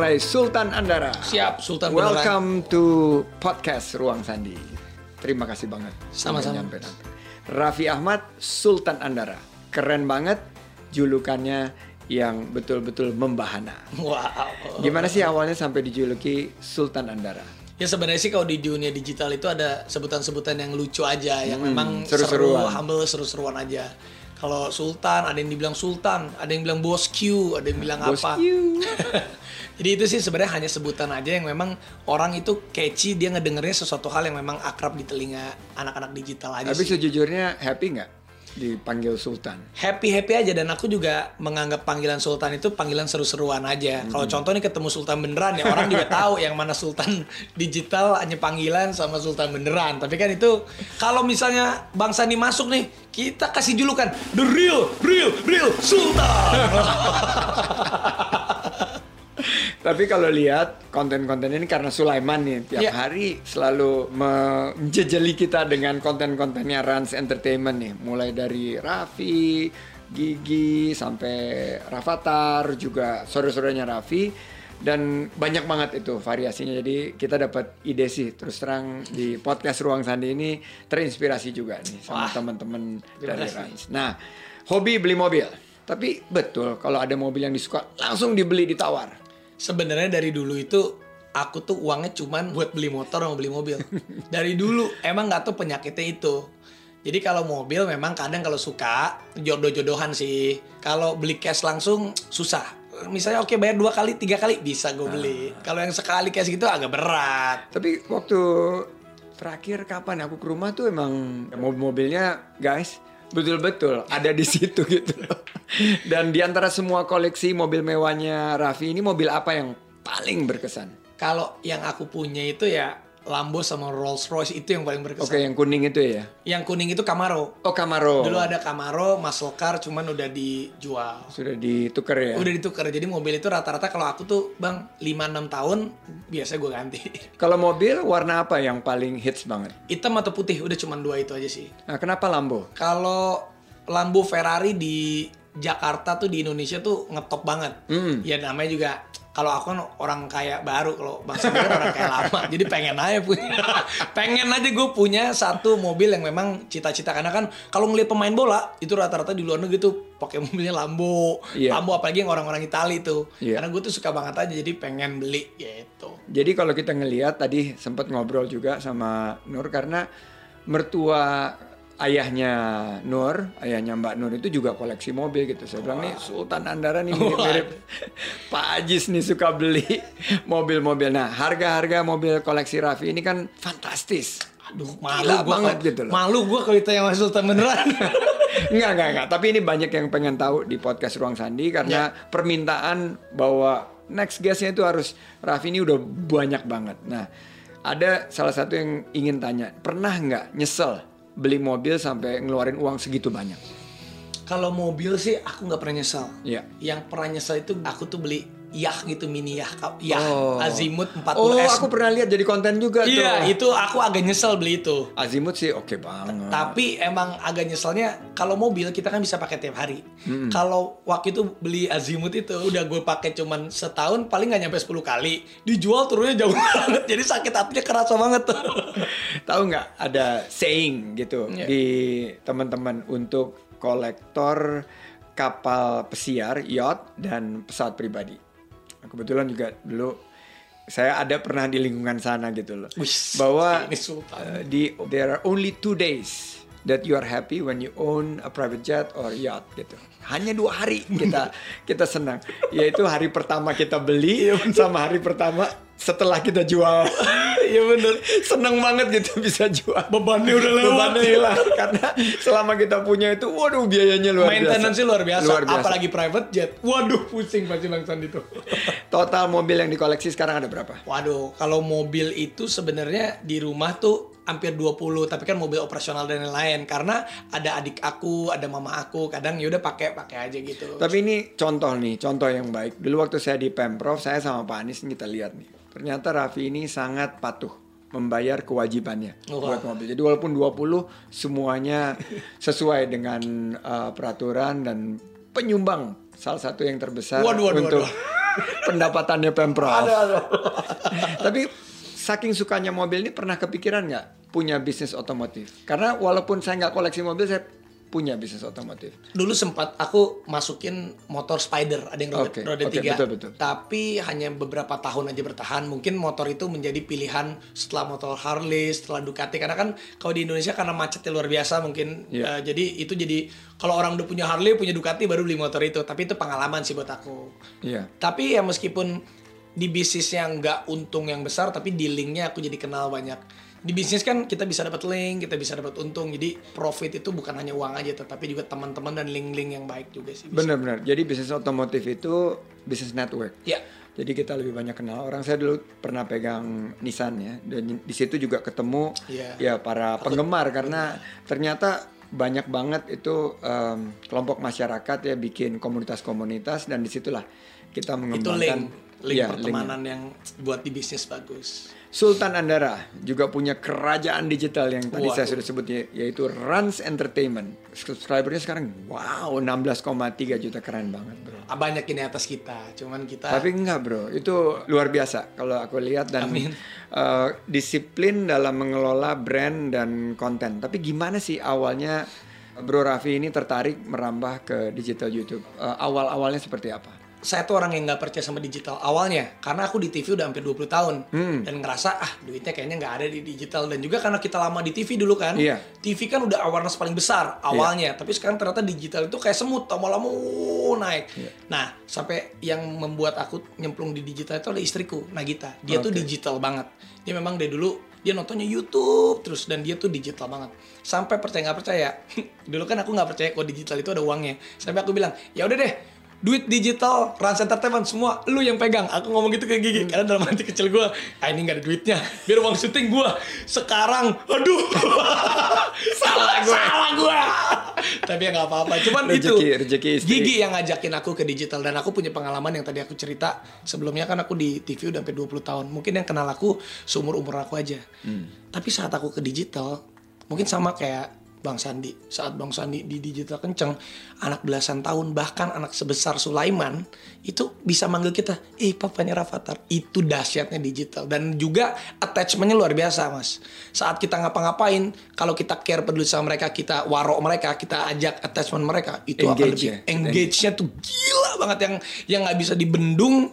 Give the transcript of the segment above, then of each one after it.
Mulai Sultan Andara. Siap, Sultan beneran. Welcome to podcast Ruang Sandi. Terima kasih banget. Sama-sama. Raffi Ahmad, Sultan Andara. Keren banget julukannya yang betul-betul membahana. Wow. Gimana sih awalnya sampai dijuluki Sultan Andara? Ya sebenarnya sih kalau di dunia digital itu ada sebutan-sebutan yang lucu aja, yang memang seru, seru-seruan. humble, seru-seruan aja. Kalau Sultan, ada yang dibilang Sultan, ada yang bilang Bos Q, ada yang bilang Bos apa. Q. Jadi itu sih sebenarnya hanya sebutan aja yang memang orang itu catchy, dia ngedengernya sesuatu hal yang memang akrab di telinga anak-anak digital aja Tapi sih. sejujurnya happy nggak dipanggil Sultan? happy happy aja dan aku juga menganggap panggilan Sultan itu panggilan seru-seruan aja. Kalau contoh nih ketemu Sultan beneran ya orang juga tahu yang mana Sultan digital hanya panggilan sama Sultan beneran. Tapi kan itu kalau misalnya Bang Sandi masuk nih kita kasih julukan the real real real Sultan. Tapi kalau lihat konten-konten ini karena Sulaiman nih tiap Iya. hari selalu menjejeli kita dengan konten-kontennya Rans Entertainment nih, mulai dari Raffi, Gigi sampai Rafathar juga sore-sorenya Raffi dan banyak banget itu variasinya. Jadi kita dapat ide sih terus terang di podcast Ruang Sandi ini terinspirasi juga nih sama teman-teman dari. Rans. Nah, hobi beli mobil. Tapi betul kalau ada mobil yang disuka langsung dibeli ditawar. Sebenarnya dari dulu itu aku tuh uangnya cuman buat beli motor sama beli mobil. Dari dulu emang nggak tahu penyakitnya itu. Jadi kalau mobil memang kadang kalau suka jodoh-jodohan sih. Kalau beli cash langsung susah. Misalnya oke bayar dua kali, tiga kali bisa gue beli. Kalau yang sekali cash gitu agak berat. Tapi waktu terakhir kapan aku ke rumah tuh emang mobil-mobilnya guys betul-betul ada di situ gitu. Dan di antara semua koleksi mobil mewahnya Raffi ini mobil apa yang paling berkesan? Kalau yang aku punya itu ya Lambo sama Rolls Royce itu yang paling Oke, berkesan. yang kuning itu ya. Yang kuning itu Camaro. Oh, Camaro. Dulu ada Camaro, muscle car cuman udah dijual. Sudah ditukar ya. Udah ditukar. Jadi mobil itu rata-rata kalau aku tuh bang 5-6 tahun biasa gue ganti. Kalau mobil warna apa yang paling hits banget? Hitam atau putih udah cuman dua itu aja sih. Nah, kenapa Lambo? Kalau Lambo Ferrari di Jakarta tuh di Indonesia tuh ngetop banget. Hmm. Ya namanya juga kalau aku kan orang kaya baru kalau Bang Sandi kan orang kaya lama. Jadi pengen aja punya. pengen aja gue punya satu mobil yang memang cita-cita karena kan kalau ngeliat pemain bola itu rata-rata di luar negeri tuh pakai mobilnya Lambo. Iya. Lambo apalagi yang orang-orang Itali tuh. Iya. Karena gue tuh suka banget aja jadi pengen beli gitu. Jadi kalau kita ngelihat tadi sempat ngobrol juga sama Nur karena mertua ayahnya Nur, ayahnya Mbak Nur itu juga koleksi mobil gitu. Saya bilang nih Sultan Andara nih mirip-mirip Pak Ajis nih suka beli mobil-mobil. Nah, harga-harga mobil koleksi Raffi ini kan fantastis. Aduh, Gila malu gua banget kalau- gitu loh. Malu gue kalau ditanya sama Sultan beneran. Enggak, enggak, enggak. Tapi ini banyak yang pengen tahu di podcast Ruang Sandi karena permintaan bahwa next guestnya itu harus Raffi ini udah banyak banget. Nah, ada salah satu yang ingin tanya, pernah nggak nyesel beli mobil sampai ngeluarin uang segitu banyak? Kalau mobil sih aku nggak pernah nyesel. Iya. Yang pernah nyesel itu aku tuh beli Yah gitu mini Yah, Yah Oh. Azimut 40S. Oh, aku pernah lihat jadi konten juga Iya, tuh. itu aku agak nyesel beli itu. Azimut sih oke banget. Tapi emang agak nyeselnya kalau mobil kita kan bisa pakai tiap hari. Kalau waktu itu beli Azimut itu udah gue pakai cuman setahun paling nggak nyampe 10 kali. Dijual turunnya jauh banget. Jadi sakit hatinya kerasa banget tuh. Tahu nggak ada saying gitu Iya. di teman-teman untuk kolektor kapal pesiar, yacht dan pesawat pribadi. Kebetulan juga dulu saya ada pernah di lingkungan sana gitu loh. Wis, Bahwa ini sultan. uh, di there are only two days that you are happy when you own a private jet or yacht gitu. Hanya dua hari kita kita senang, yaitu hari pertama kita beli sama hari pertama setelah kita jual. Iya bener. Seneng banget gitu bisa jual. Bebannya udah lewat. Bebannya hilang karena selama kita punya itu, waduh biayanya luar Maintenance biasa. luar biasa. Luar biasa. Apalagi private jet. Waduh, pusing pasti Bang Sandi tuh. Total mobil yang dikoleksi sekarang ada berapa? Waduh, kalau mobil itu sebenarnya di rumah tuh hampir 20, tapi kan mobil operasional dan lain-lain karena ada adik aku, ada mama aku, kadang ya udah pakai pakai aja gitu. Tapi ini contoh nih, contoh yang baik. Dulu waktu saya di Pemprov, saya sama Pak Anies kita lihat nih. Ternyata Raffi ini sangat patuh membayar kewajibannya Wah. buat mobil. Jadi walaupun 20 semuanya sesuai dengan uh, peraturan dan penyumbang salah satu yang terbesar Waduh, waduh, untuk waduh. pendapatannya pemprov. Aduh, aduh. Tapi saking sukanya mobil ini pernah kepikiran nggak punya bisnis otomotif? Karena walaupun saya nggak koleksi mobil, saya punya bisnis otomotif. Dulu sempat aku masukin motor Spider, ada yang roda, Oke, roda oke, tiga. betul, betul. Tapi hanya beberapa tahun aja bertahan. Mungkin motor itu menjadi pilihan setelah motor Harley, setelah Ducati. Karena kan kalau di Indonesia karena macetnya luar biasa mungkin. Iya. eh, jadi itu jadi kalau orang udah punya Harley, punya Ducati baru beli motor itu. Tapi itu pengalaman sih buat aku. Iya. Tapi ya meskipun di bisnis yang nggak untung yang besar, tapi di linknya aku jadi kenal banyak. Di bisnis kan kita bisa dapat link, kita bisa dapat untung. Jadi profit itu bukan hanya uang aja, tetapi juga teman-teman dan link-link yang baik juga sih. Benar-benar. Jadi bisnis otomotif itu bisnis network. Ya, Jadi kita lebih banyak kenal orang. Saya dulu pernah pegang Nissan ya, dan di situ juga ketemu Iya. ya para penggemar karena ternyata banyak banget itu em, kelompok masyarakat ya bikin komunitas-komunitas dan di situlah kita itu mengembangkan link, Iya, pertemanan yang buat di bisnis bagus. Sultan Andara juga punya kerajaan digital yang tadi saya Waduh. sudah sebut ya, yaitu Rans Entertainment. Subscribernya sekarang wow 16,3 juta keren banget bro. Ah, Banyak ini atas kita, cuman kita Tapi enggak bro, itu luar biasa kalau aku lihat dan Amin. eh, disiplin dalam mengelola brand dan konten. Tapi gimana sih awalnya Bro Raffi ini tertarik merambah ke digital YouTube? Eh, awal-awalnya seperti apa? Saya tuh orang yang nggak percaya sama digital awalnya karena aku di TV udah hampir 20 tahun. Hmm. dan ngerasa ah duitnya kayaknya nggak ada di digital. Dan juga karena kita lama di TV dulu kan Iya. TV kan udah awareness paling besar awalnya. Tapi sekarang ternyata digital itu kayak semut lama-lama naik. Iya. nah sampai yang membuat aku nyemplung di digital itu adalah istriku Nagita. Dia tuh Oke. digital banget. Dia memang dari dulu dia nontonnya YouTube terus dan dia tuh digital banget. Sampai percaya nggak percaya dulu kan aku nggak percaya kalau digital itu ada uangnya. Sampai aku bilang ya udah deh duit digital, Rans Entertainment semua lu yang pegang. Aku ngomong gitu ke Gigi karena dalam hati kecil gue, ah ini gak ada duitnya. Biar uang syuting gue. Sekarang, aduh, salah gue, salah gue. Tapi ya nggak apa-apa. Cuman itu Rezeki- rezeki istri. Gigi yang ngajakin aku ke digital dan aku punya pengalaman yang tadi aku cerita sebelumnya kan aku di TV udah sampai 20 tahun. Mungkin yang kenal aku seumur umur aku aja. Hmm. Tapi saat aku ke digital, mungkin sama kayak Bang Sandi. Saat Bang Sandi di digital kenceng, anak belasan tahun bahkan anak sebesar Sulaiman itu bisa manggil kita, "Eh, papanya Rafathar." Itu dahsyatnya digital dan juga attachmentnya luar biasa, Mas. Saat kita ngapa-ngapain, kalau kita care peduli sama mereka, kita warok mereka, kita ajak attachment mereka, itu akan Engage lebih ya. engage-nya tuh gila banget yang yang nggak bisa dibendung,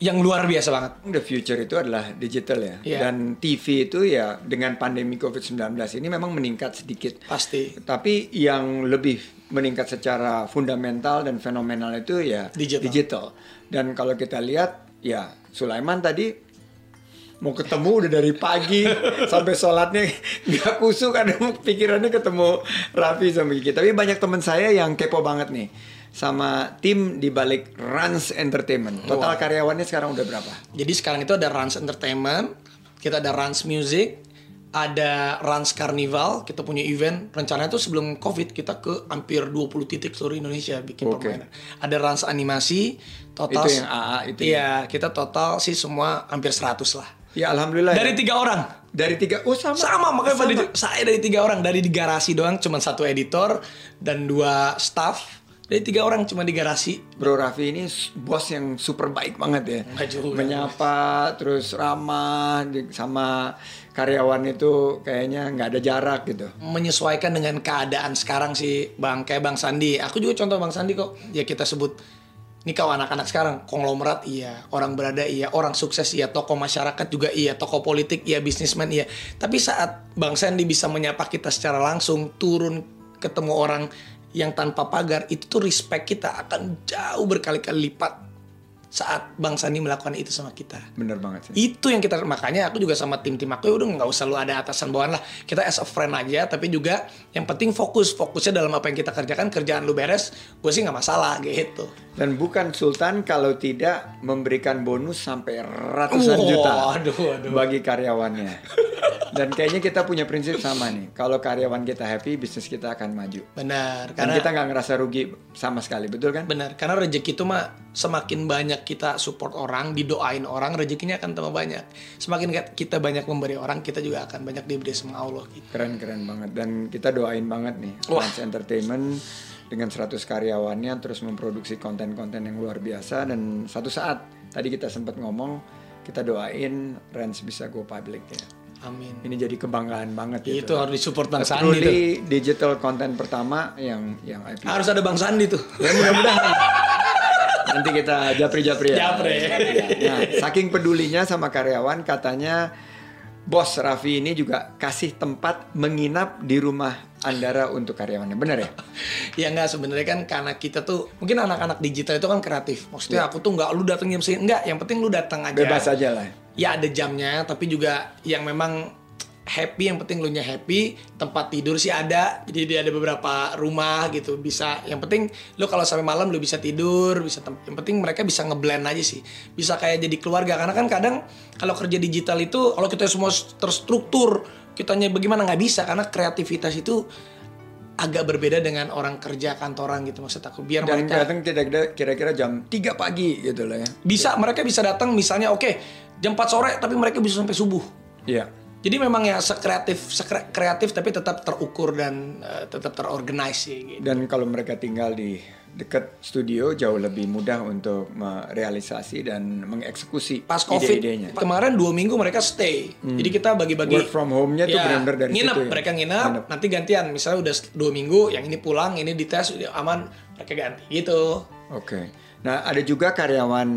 yang luar biasa banget. The future itu adalah digital ya. Iya. Dan TV itu ya dengan pandemi COVID-19 ini memang meningkat sedikit. Pasti. Tapi yang lebih meningkat secara fundamental dan fenomenal itu ya Digital. Dan kalau kita lihat ya Sulaiman tadi mau ketemu udah dari pagi sampai sholatnya nggak kusuk ada pikirannya ketemu Raffi sama Gigi. Tapi banyak teman saya yang kepo banget nih sama tim di balik Rans Entertainment. Total karyawannya sekarang udah berapa? Jadi sekarang itu ada Rans Entertainment, kita ada Rans Music, ada Rans Carnival, kita punya event. Rencananya tuh sebelum Covid kita ke hampir 20 titik seluruh Indonesia bikin Oke. permainan. Ada Rans Animasi, total Itu yang AA itu ya? Iya, kita total sih semua hampir 100 lah. Ya alhamdulillah. ya. Dari tiga orang. dari tiga oh sama Sama makanya Sama. pada saya dari tiga orang dari di garasi doang cuma satu editor dan dua staff. Dari tiga orang cuma di garasi. Bro Raffi ini bos yang super baik banget ya. Juga. Menyapa, terus ramah, sama karyawan itu kayaknya nggak ada jarak gitu. menyesuaikan dengan keadaan sekarang sih bang kayak bang Sandi. Aku juga contoh bang Sandi kok. Ya kita sebut ini kau anak-anak sekarang. Konglomerat iya. Orang berada iya. Orang sukses iya. Tokoh masyarakat juga iya. Tokoh politik iya. Bisnismen iya. Tapi saat bang Sandi bisa menyapa kita secara langsung turun ketemu orang yang tanpa pagar itu tuh respect kita akan jauh berkali-kali lipat saat bang Sandi melakukan itu sama kita Bener banget sih. itu yang kita makanya aku juga sama tim tim aku ya udah nggak usah lu ada atasan bawahan lah kita as a friend aja tapi juga yang penting fokus fokusnya dalam apa yang kita kerjakan kerjaan lu beres gue sih nggak masalah gitu Dan bukan Sultan kalau tidak memberikan bonus sampai ratusan Wah, juta aduh, aduh. bagi karyawannya. Dan kayaknya kita punya prinsip sama nih. Kalau karyawan kita happy, bisnis kita akan maju. benar Dan karena kita nggak ngerasa rugi sama sekali, betul kan? benar karena rezeki itu mah semakin banyak kita support orang didoain orang rezekinya akan tambah banyak semakin kita banyak memberi orang kita juga akan banyak diberi sama Allah gitu Keren keren banget dan kita doain banget nih Wah. Rans Entertainment dengan 100 karyawannya terus memproduksi konten-konten yang luar biasa dan satu saat tadi kita sempat ngomong kita doain Rans bisa go public ya. Amin. Ini jadi kebanggaan banget ya. Itu harus disupport Bang Sandi tuh. Digital konten pertama yang yang IPO. Harus ada Bang Sandi tuh. Ya mudah-mudahan. Nanti kita japri-japri ya. Japri. Nah, saking pedulinya sama karyawan katanya bos Raffi ini juga kasih tempat menginap di rumah Andara untuk karyawannya. Benar ya? ya enggak sebenarnya kan karena kita tuh mungkin anak-anak digital itu kan kreatif. Maksudnya aku tuh nggak lu datang jam segini enggak, yang penting lu datang aja. Bebas aja lah. Ya ada jamnya, tapi juga yang memang happy yang penting lu nya happy tempat tidur sih ada jadi dia ada beberapa rumah gitu bisa yang penting lu kalau sampai malam lu bisa tidur bisa yang penting mereka bisa ngeblend aja sih bisa kayak jadi keluarga karena kan kadang kalau kerja digital itu kalau kita semua terstruktur kitanya bagaimana nggak bisa karena kreativitas itu agak berbeda dengan orang kerja kantoran gitu maksud aku biar Dan mereka datang kira-kira kira-kira jam 3 pagi gitu lah ya. bisa mereka bisa datang misalnya oke jam 4 sore tapi mereka bisa sampai subuh Iya. Jadi memang ya sekreatif sekre- kreatif tapi tetap terukur dan eh, tetap terorganize sih gitu. Dan kalau mereka tinggal di dekat studio jauh lebih mudah untuk merealisasi dan mengeksekusi Pas covid ide-idenya. kemarin dua minggu mereka stay. Jadi kita bagi-bagi Work from home-nya tuh benar-benar dari nginep, situ ya? mereka nginep, Nginep. nanti gantian. Misalnya udah dua minggu, yang ini pulang, ini dites udah aman, mereka ganti gitu. Oke. Nah, ada juga karyawan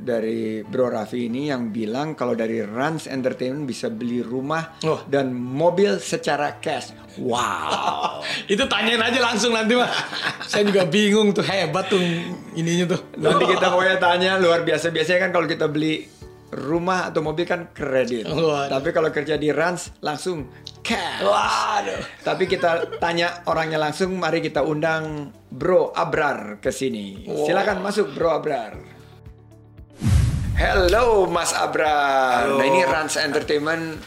dari Bro Raffi ini yang bilang kalau dari Rans Entertainment bisa beli rumah Oh. dan mobil secara cash. Wow. itu tanyain aja langsung nanti mah. Saya juga bingung tuh hebat tuh ininya tuh. Nanti kita pokoknya tanya luar biasa. Biasanya kan kalau kita beli rumah atau mobil kan kredit. Waduh. Tapi kalau kerja di Rans langsung cash. Waduh. Tapi kita tanya orangnya langsung, mari kita undang Bro Abrar ke sini. Silakan masuk Bro Abrar. Hello Mas Abrar. Halo. Nah ini Rans Entertainment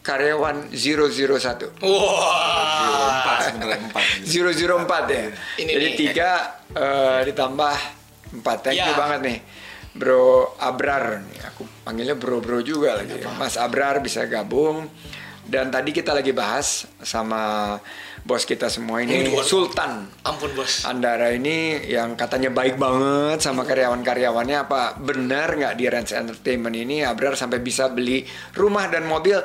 karyawan 001. Wah. empat sebenarnya empat 004 ya. Ini Jadi nih. tiga eh, ditambah empat. Thank you Ya. banget nih. Bro Abrar nih, aku panggilnya bro-bro juga lagi. Mas Abrar bisa gabung. Dan tadi kita lagi bahas sama bos kita semua ini Sultan Ampun bos. Andara ini yang katanya baik banget sama karyawan-karyawannya apa benar nggak di Rans Entertainment ini Abrar sampai bisa beli rumah dan mobil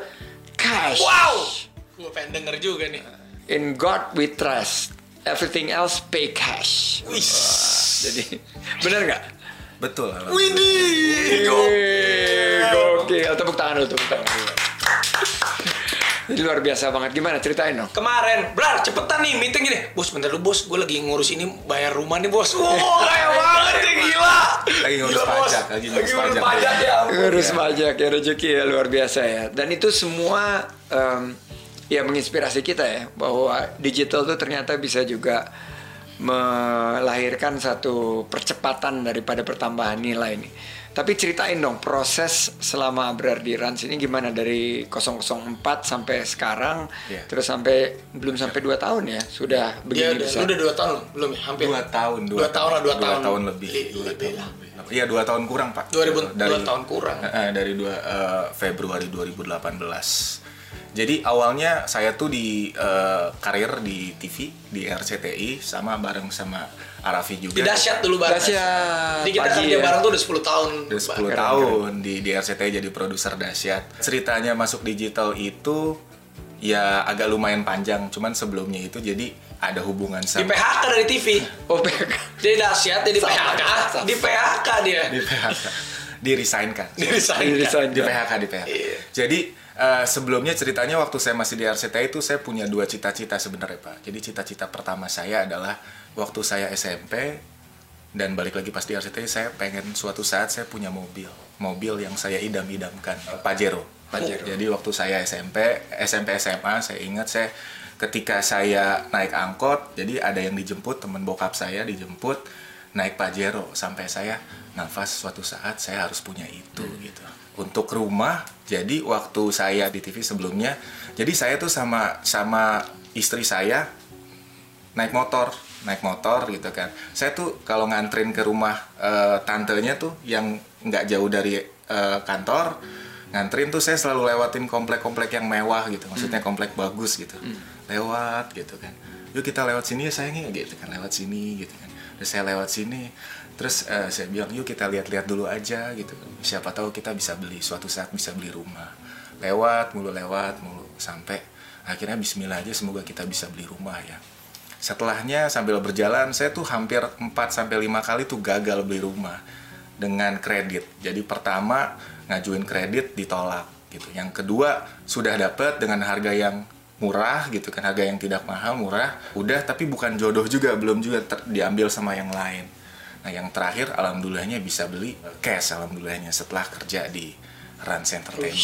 cash. Wow. Gue pengen denger juga nih. In God we trust. Everything else pay cash. Wis. Jadi benar nggak? betul Widih. Wih, Gokil. Tepuk tangan dulu, tepuk tangan dulu. Ini luar biasa banget. Gimana ceritain dong? Kemarin, Brar, cepetan nih meeting ini. Bos, bentar dulu bos, gue lagi ngurus ini bayar rumah nih bos. Wow, kaya banget ya gila. Lagi ngurus Gila, Bos. pajak, lagi ngurus pajak. pajak ya. ampun. Ngurus pajak ya rezeki ya luar biasa ya. Dan itu semua em, ya menginspirasi kita ya bahwa digital tuh ternyata bisa juga melahirkan satu percepatan daripada pertambahan nilai ini. Tapi ceritain dong proses selama Abrar di Rans ini gimana dari 004 sampai sekarang, Iya. terus sampai belum sampai 2 tahun ya sudah Dia begini udah, besar. lu udah dua tahun loh? belum ya? Hampir. dua tahun Dua tahun lah, dua tahun. lebih Li- dua lebih tahun lah. lebih iya dua tahun kurang pak 2000 dua tahun kurang. Eh, dari dua eh, Februari 2018 jadi awalnya saya tuh di eh, karir di TV di RCTI sama bareng sama Arafi juga Di dahsyat dulu bareng. Dahsyat, Jadi kita pagi kerja ya. bareng tuh udah 10 tahun. Udah 10 Keren, tahun di di RCTI jadi produser dahsyat. Ceritanya masuk digital itu ya agak lumayan panjang, cuman sebelumnya itu jadi ada hubungan Di sama PHK dari TV. Oh, PK. Jadi dahsyat, dia di Sama, PHK. sama. Di PHK dia. di PHK. Di resign kan. Di resign. Di resign. Di PHK di PHK. Iya. Jadi eh, sebelumnya ceritanya waktu saya masih di RCTI itu saya punya dua cita-cita sebenarnya Pak. Jadi cita-cita pertama saya adalah waktu saya SMP dan balik lagi pas di RCTI saya pengen suatu saat saya punya mobil. Mobil yang saya idam-idamkan. eh, Pajero. Pajero. Jadi waktu saya SMP, SMP SMA saya ingat saya ketika saya naik angkot, jadi ada yang dijemput teman bokap saya dijemput naik Pajero sampai saya nafas suatu saat saya harus punya itu gitu. Untuk rumah, jadi waktu saya di TV sebelumnya, jadi saya tuh sama sama istri saya naik motor, naik motor gitu kan. Saya tuh kalau nganterin ke rumah eh, tantenya tuh yang nggak jauh dari eh, kantor, nganterin tuh saya selalu lewatin komplek-komplek yang mewah gitu. Maksudnya komplek bagus gitu. Lewat gitu kan. yuk kita lewat sini ya sayangnya gitu kan lewat sini gitu kan terus saya lewat sini terus eh, saya bilang yuk kita lihat-lihat dulu aja gitu. Siapa tahu kita bisa beli suatu saat bisa beli rumah. Lewat mulu lewat mulu sampai akhirnya Bismillah aja semoga kita bisa beli rumah ya. Setelahnya sambil berjalan saya tuh hampir 4 sampai lima kali tuh gagal beli rumah dengan kredit. Jadi pertama ngajuin kredit ditolak gitu. Yang kedua sudah dapat dengan harga yang murah gitu kan. Harga yang tidak mahal murah udah. Tapi bukan jodoh juga belum juga diambil sama yang lain nah yang terakhir alhamdulillahnya bisa beli cash alhamdulillahnya setelah kerja di Rans Entertainment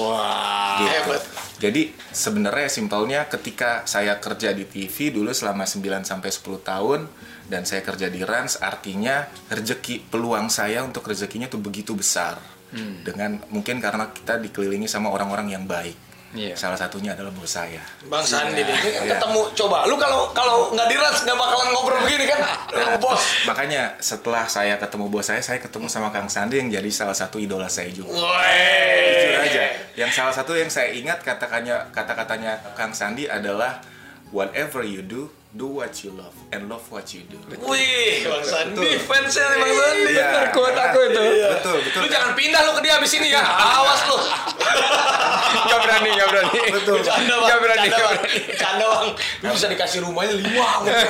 Wah. gitu. Hebat. Jadi sebenarnya simpelnya ketika saya kerja di TV dulu selama 9 sampai 10 tahun dan saya kerja di Rans artinya rezeki peluang saya untuk rezekinya tuh begitu besar. Hmm. Dengan mungkin karena kita dikelilingi sama orang-orang yang baik. Iya. Salah satunya adalah bos saya. Bang Sandi nih Iya. ketemu coba lu kalau kalau nggak diras nggak bakalan ngobrol begini kan Nah, bos Makanya setelah saya ketemu bos saya, saya ketemu sama Kang Sandi yang jadi salah satu idola saya juga. Woi. jujur aja yang salah satu yang saya ingat katakannya kata-katanya Kang Sandi adalah whatever you do do what you love and love what you do Wih, Bang Sandi, Betul. fansnya nih Bang Sandi. Iya, Bener, quote aku itu. betul betul Lu jangan pindah lu ke dia abis ini ya. Awas lu. Gak berani, gak berani. Betul. Bercanda bang. Gak berani, Bercanda, gak bang. berani. Bercanda bang. Lu bisa dikasih rumahnya lima. Enggak,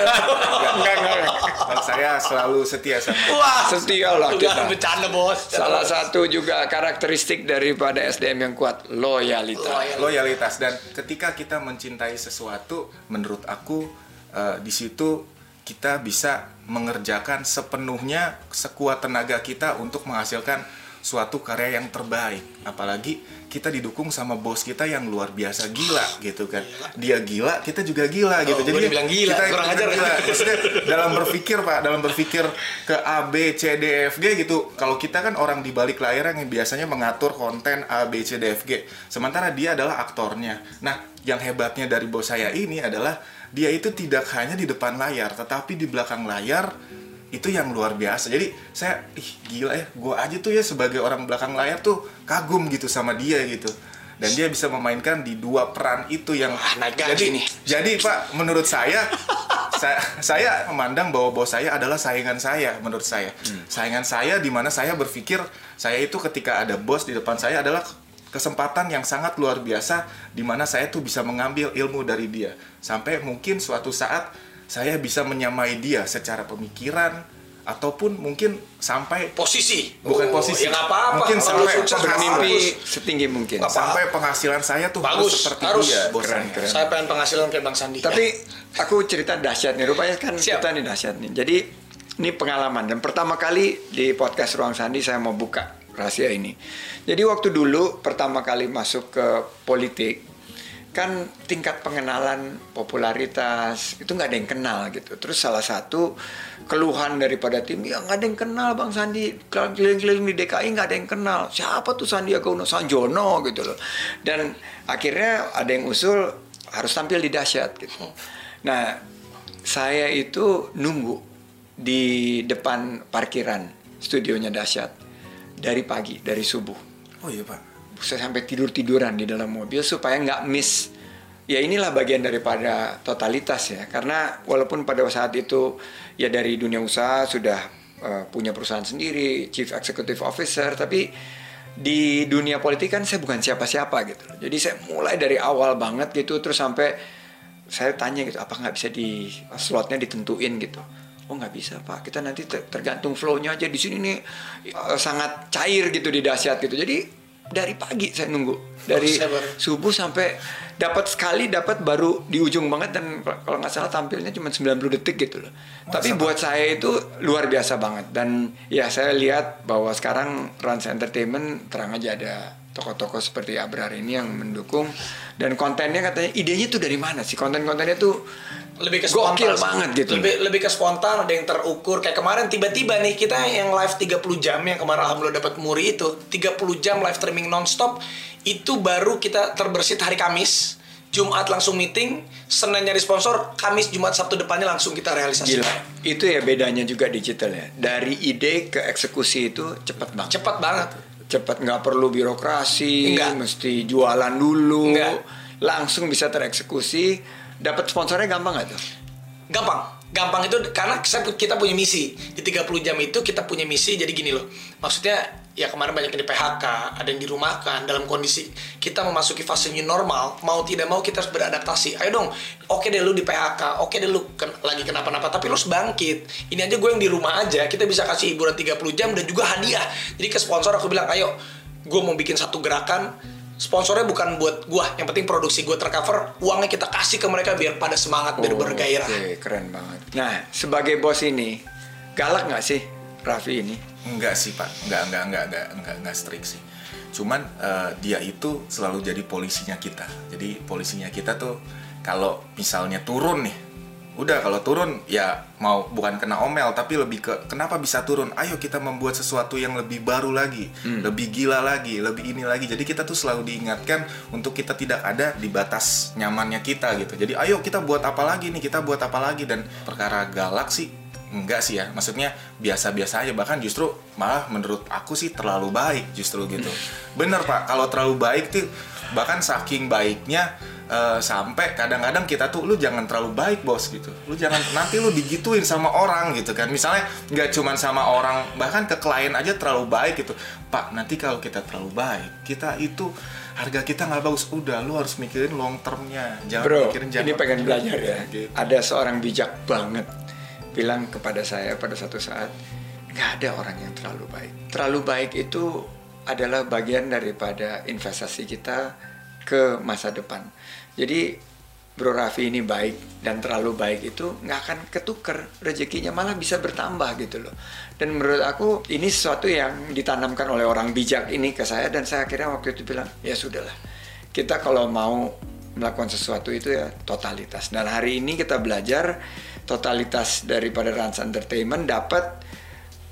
enggak, enggak. Dan saya selalu setia sama Wah. Setia lah Lu kita. jangan bercanda bos. Salah satu juga karakteristik daripada SDM yang kuat, loyalitas. Loyal. loyalitas dan ketika kita mencintai sesuatu menurut aku eh, di situ kita bisa mengerjakan sepenuhnya sekuat tenaga kita untuk menghasilkan suatu karya yang terbaik. Apalagi kita didukung sama bos kita yang luar biasa gila gitu kan. Dia gila kita juga gila gitu. Gua dibilang gila, kita kurang ajar. gila. maksudnya dalam berpikir pak dalam berpikir ke A B C D F G gitu kalau kita kan orang di balik layar yang biasanya mengatur konten A B C D F G. Sementara dia adalah aktornya. Nah yang hebatnya dari bos saya ini adalah dia itu tidak hanya di depan layar tetapi di belakang layar itu yang luar biasa. Jadi saya ih gila ya gue aja tuh ya sebagai orang belakang layar tuh kagum gitu sama dia gitu. Dan dia bisa memainkan di dua peran itu yang Wah, naik gaji jadi nih. jadi pak menurut saya saya, saya memandang bahwa bos saya adalah saingan saya menurut saya. Saingan saya di mana saya berpikir saya itu ketika ada bos di depan saya adalah kesempatan yang sangat luar biasa di mana saya tuh bisa mengambil ilmu dari dia sampai mungkin suatu saat saya bisa menyamai dia secara pemikiran ataupun mungkin sampai Posisi. bukan Oh, posisi Ya apa-apa. mungkin sampai sukses Bermimpi bagus. setinggi mungkin. Apa? sampai penghasilan saya tuh Bagus. harus seperti Harus. dia bos Keren, saya. keren. Saya pengen penghasilan kayak Bang Sandi. Tapi aku cerita dahsyat nih, rupanya kan Siap. kita nih dahsyat nih. Jadi ini pengalaman dan pertama kali di podcast Ruang Sandi saya mau buka rahasia ini. Jadi waktu dulu pertama kali masuk ke politik kan tingkat pengenalan popularitas itu nggak ada yang kenal gitu. Terus salah satu keluhan daripada tim ya nggak ada yang kenal Bang Sandi keliling-keliling di DKI nggak ada yang kenal. Siapa tuh Sandiaga Uno Sanjono gitu loh. Dan akhirnya ada yang usul harus tampil di dahsyat gitu. Nah, saya itu nunggu di depan parkiran studionya dahsyat dari pagi, dari subuh. oh iya pak Saya sampai tidur-tiduran di dalam mobil supaya nggak miss. Ya inilah bagian daripada totalitas ya. Karena walaupun pada saat itu ya dari dunia usaha sudah eh, punya perusahaan sendiri, chief executive officer, tapi di dunia politik kan saya bukan siapa-siapa gitu. Jadi saya mulai dari awal banget gitu terus sampai saya tanya gitu apa nggak bisa di slotnya ditentuin gitu oh nggak bisa pak kita nanti ter- tergantung flow-nya aja di sini nih eh, sangat cair gitu di dahsyat gitu jadi dari pagi saya nunggu. Dari baru- subuh sampai dapat sekali dapat baru di ujung banget dan kalau nggak salah tampilnya cuma 90 detik gitu loh. Tapi buat saya itu luar biasa banget. Dan ya saya lihat bahwa sekarang Rans Entertainment terang aja ada tokoh-tokoh seperti Abrar ini yang mendukung dan kontennya katanya idenya tuh dari mana sih konten-kontennya tuh lebih ke Gokil banget gitu. Lebih lebih ke spontan, ada yang terukur. Kayak kemarin tiba-tiba nih kita yang live 30 jam yang kemarin alhamdulillah dapat muri itu, 30 jam live streaming nonstop itu baru kita terbersit hari Kamis. Jumat langsung meeting, Senin nyari sponsor, Kamis, Jumat, Sabtu depannya langsung kita realisasi. gila itu ya bedanya juga digital ya dari ide ke eksekusi itu cepat banget Cepat banget. Cepat nggak perlu birokrasi Nggak. mesti jualan dulu Nggak. langsung bisa tereksekusi. Dapat sponsornya gampang nggak tuh? Gampang. Gampang itu karena kita punya misi. Di 30 jam itu kita punya misi jadi gini loh. Maksudnya ya kemarin banyak yang di PHK ada yang dirumahkan. Dalam kondisi kita memasuki fase new normal mau tidak mau kita harus beradaptasi. Ayo dong oke deh lu di PHK oke deh lu ken- lagi kenapa-napa tapi lu harus bangkit. Ini aja gue yang di rumah aja kita bisa kasih hiburan 30 jam dan juga hadiah. Jadi ke sponsor aku bilang ayo gue mau bikin satu gerakan. Sponsornya bukan buat gua yang penting produksi gua tercover uangnya kita kasih ke mereka biar pada semangat biar Oh, bergairah. Oke, keren banget. Nah, sebagai bos ini, galak nggak sih Raffi ini? Enggak sih pak, enggak enggak enggak enggak enggak enggak strict sih. Cuman eh, dia itu selalu jadi polisinya kita. Jadi polisinya kita tuh kalau misalnya turun nih, udah kalau turun ya mau bukan kena omel tapi lebih ke kenapa bisa turun? Ayo kita membuat sesuatu yang lebih baru lagi, lebih gila lagi, lebih ini lagi. Jadi kita tuh selalu diingatkan untuk kita tidak ada di batas nyamannya kita gitu. Jadi ayo kita buat apa lagi nih? Kita buat apa lagi dan perkara galak sih enggak sih ya maksudnya biasa-biasa aja. Bahkan justru malah menurut aku sih terlalu baik justru gitu. Bener pak. Kalau terlalu baik tuh bahkan saking baiknya eh, sampai kadang-kadang kita tuh lu jangan terlalu baik bos gitu. Lu jangan nanti lu digituin sama orang gitu kan. Misalnya nggak cuman sama orang bahkan ke klien aja terlalu baik gitu. Pak nanti kalau kita terlalu baik kita itu harga kita nggak bagus. Udah lu harus mikirin long termnya. Jangan Bro, mikirin ini pengen belajar ya. Gitu. Ada seorang bijak banget bilang kepada saya pada satu saat, nggak ada orang yang terlalu baik. Terlalu baik itu adalah bagian daripada investasi kita ke masa depan. Jadi Bro Raffi ini baik dan terlalu baik itu nggak akan ketuker rezekinya malah bisa bertambah gitu loh. Dan menurut aku ini sesuatu yang ditanamkan oleh orang bijak ini ke saya dan saya akhirnya waktu itu bilang ya sudahlah kita kalau mau melakukan sesuatu itu ya totalitas. Dan hari ini kita belajar totalitas daripada Rans Entertainment dapat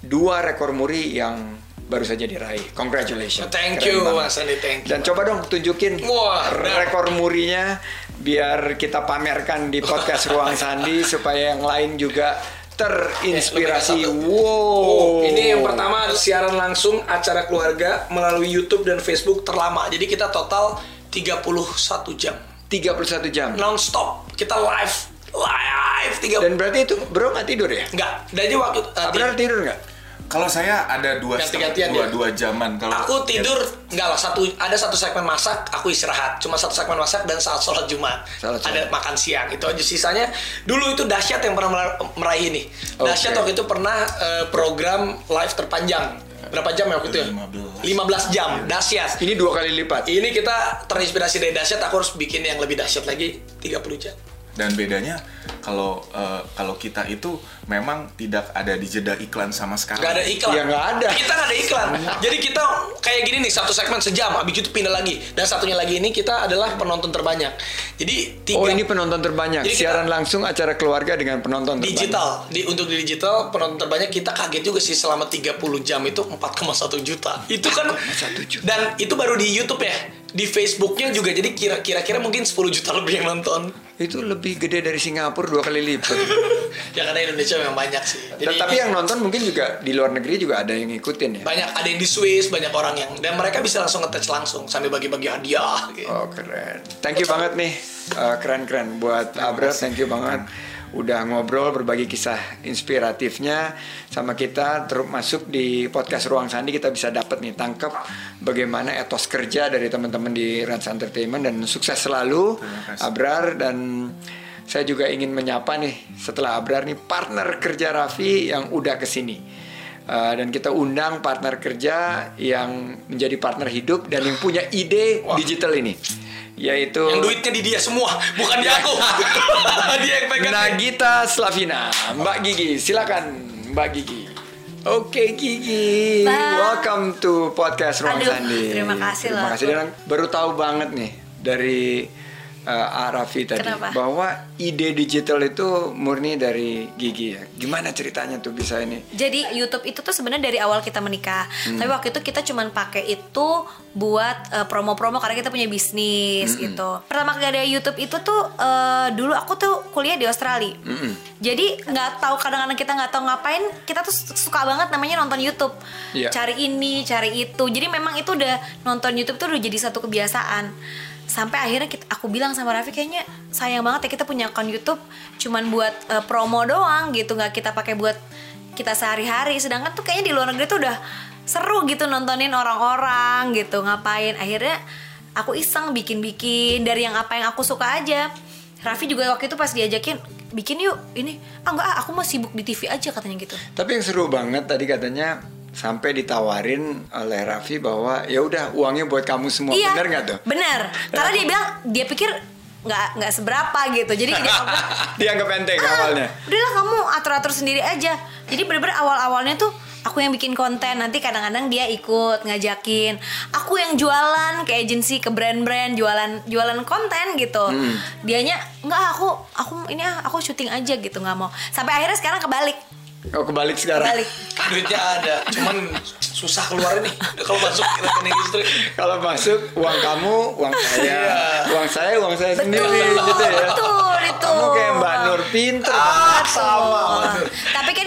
dua rekor muri yang baru saja diraih. Congratulations. Thank Keren you, banget. Mas Andi, thank you. Dan coba dong tunjukin Wah, nah. rekor murinya biar kita pamerkan di podcast Ruang Sandi supaya yang lain juga terinspirasi. Ya, wow. Oh, ini yang pertama siaran langsung acara keluarga melalui YouTube dan Facebook terlama. Jadi kita total 31 jam 31 jam. non-stop. Kita live live 30 Dan berarti itu bro nggak tidur ya? Enggak, jadi waktu uh, Benar tidur nggak? Kalau saya ada dua dua ya? dua jaman. Kalau Aku tidur enggak lah satu ada satu segmen masak aku istirahat cuma satu segmen masak dan saat sholat jumat Salat Jumat. ada makan siang itu aja sisanya dulu itu dahsyat yang pernah mera- meraih ini Oke. dahsyat waktu itu pernah eh, program live terpanjang berapa jam ya waktu itu ya 15. 15 jam dahsyat Ini dua kali lipat. ini kita terinspirasi dari dahsyat aku harus bikin yang lebih dahsyat lagi 30 jam dan bedanya kalau eh, kalau kita itu memang tidak ada di jeda iklan sama sekali. Gak ada iklan. Ya, nggak ada. Kita nggak ada iklan. Jadi kita kayak gini nih satu segmen sejam, habis itu pindah lagi. Dan satunya lagi ini kita adalah penonton terbanyak. Jadi tiga Oh ini penonton terbanyak. Jadi kita- Siaran langsung acara keluarga dengan penonton terbanyak. digital. Di untuk di digital penonton terbanyak kita kaget juga sih selama 30 jam itu 4,1 juta. Itu kan 4,1 juta. dan itu baru di YouTube ya. Di Facebooknya juga jadi kira- kira-kira mungkin 10 juta lebih yang nonton. Itu lebih gede dari Singapura dua kali lipat. Ya karena Indonesia memang banyak sih. Jadi Tapi ini- yang nonton mungkin juga di luar negeri juga ada yang ngikutin ya. banyak ada yang di Swiss, banyak orang yang dan mereka bisa langsung nge langsung sambil bagi-bagi hadiah gitu. Oh keren. Thank you banget nih. Eh, Keren-keren buat Abra. Thank you banget. Udah ngobrol berbagi kisah inspiratifnya sama kita terus masuk di podcast Ruang Sandi kita bisa dapat nih tangkap bagaimana etos kerja dari teman-teman di Rans Entertainment dan sukses selalu. Abrar dan saya juga ingin menyapa nih setelah Abrar nih partner kerja Raffi yang udah ke sini Uh, dan kita undang partner kerja yang menjadi partner hidup dan yang punya ide digital ini yaitu Yang duitnya di dia semua, bukan di aku. dia yang pegang. Nagita Slavina Mbak Gigi silakan Mbak Gigi Oke Gigi, Bang. welcome to podcast Ruang Aduh, Sandi. terima kasih Terima loh. kasih dan baru tahu banget nih dari uh, Arafi tadi Kenapa? bahwa ide digital itu murni dari Gigi ya. Gimana ceritanya tuh bisa ini? Jadi YouTube itu tuh sebenarnya dari awal kita menikah. Hmm. Tapi waktu itu kita cuman pakai itu buat eh, promo-promo karena kita punya bisnis Hmm. gitu. Pertama kali ada YouTube itu tuh eh, dulu aku tuh kuliah di Australia. Hmm. Jadi nggak tahu kadang-kadang kita nggak tahu ngapain, kita tuh suka banget namanya nonton YouTube. Iya. Cari ini, cari itu. Jadi memang itu udah nonton YouTube tuh udah jadi satu kebiasaan. Sampai akhirnya kita, aku bilang sama Raffi kayaknya sayang banget ya kita punya akun YouTube cuman buat eh, promo doang gitu nggak kita pakai buat kita sehari-hari. Sedangkan tuh kayaknya di luar negeri tuh udah seru gitu nontonin orang-orang gitu ngapain. Akhirnya aku iseng bikin-bikin dari yang apa yang aku suka aja. Raffi juga waktu itu pas diajakin bikin yuk ini. Ah enggak ah, aku mau sibuk di TV aja katanya gitu. Tapi yang seru banget tadi katanya sampai ditawarin oleh Raffi bahwa ya udah uangnya buat kamu semua. iya Bener nggak tuh? bener karena dia bilang dia pikir nggak nggak seberapa gitu jadi dia Dianggap enteng ah, awalnya. udahlah kamu atur-atur sendiri aja jadi bener-bener awal-awalnya tuh aku yang bikin konten nanti kadang-kadang dia ikut ngajakin aku yang jualan ke agensi ke brand-brand jualan jualan konten gitu Hmm. dianya nggak aku aku ini ah, aku syuting aja gitu nggak mau sampai akhirnya sekarang kebalik Oh kebalik sekarang. kebalik duitnya ada cuman susah keluar nih kalau masuk rekening istri Kalau masuk uang kamu, uang saya, Iya. uang saya, uang saya sendiri betul gitu ya. betul itu Kamu kayak Mbak Nur pinter. Ah, sama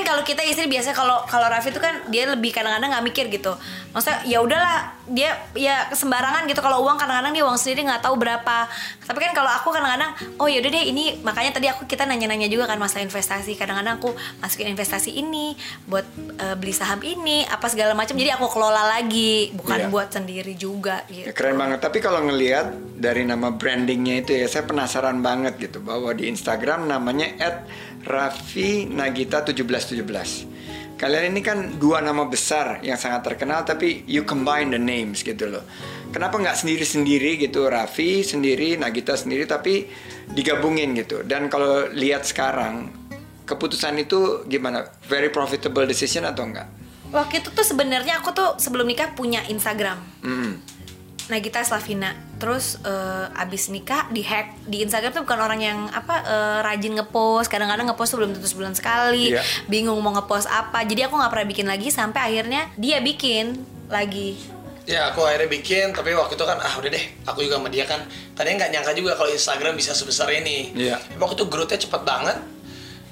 Kalau kita istri biasa kalau kalau Raffi itu kan dia lebih kadang-kadang nggak mikir gitu. Maksudnya ya udahlah dia ya sembarangan gitu kalau uang kadang-kadang dia uang sendiri nggak tahu berapa. Tapi kan kalau aku kadang-kadang oh yaudah deh ini makanya tadi aku kita nanya-nanya juga kan masalah investasi. Kadang-kadang aku masukin investasi ini buat eh, beli saham ini apa segala macam. Jadi aku kelola lagi bukan Iya. buat sendiri juga Ya, gitu. keren banget. Tapi kalau ngelihat dari nama brandingnya itu ya, saya penasaran banget gitu bahwa di Instagram namanya @raffi nagita 1717. Kalian ini kan dua nama besar yang sangat terkenal, tapi you combine the names gitu loh. Kenapa nggak sendiri-sendiri gitu, Raffi sendiri, Nagita sendiri, tapi digabungin gitu. Dan kalau lihat sekarang, keputusan itu gimana? Very profitable decision atau enggak? Waktu itu tuh sebenarnya aku tuh sebelum nikah punya Instagram. Hmm. Nagita Slavina. Terus eh, abis nikah di hack di Instagram tuh bukan orang yang apa eh, rajin ngepost. Kadang-kadang ngepost tuh belum tentu sebulan sekali. Iya. Bingung mau ngepost apa. Jadi aku nggak pernah bikin lagi sampai akhirnya dia bikin lagi. ya aku akhirnya bikin tapi waktu itu kan ah udah deh aku juga sama dia kan tadinya nggak nyangka juga kalau Instagram bisa sebesar ini Iya. waktu itu growth-nya cepet banget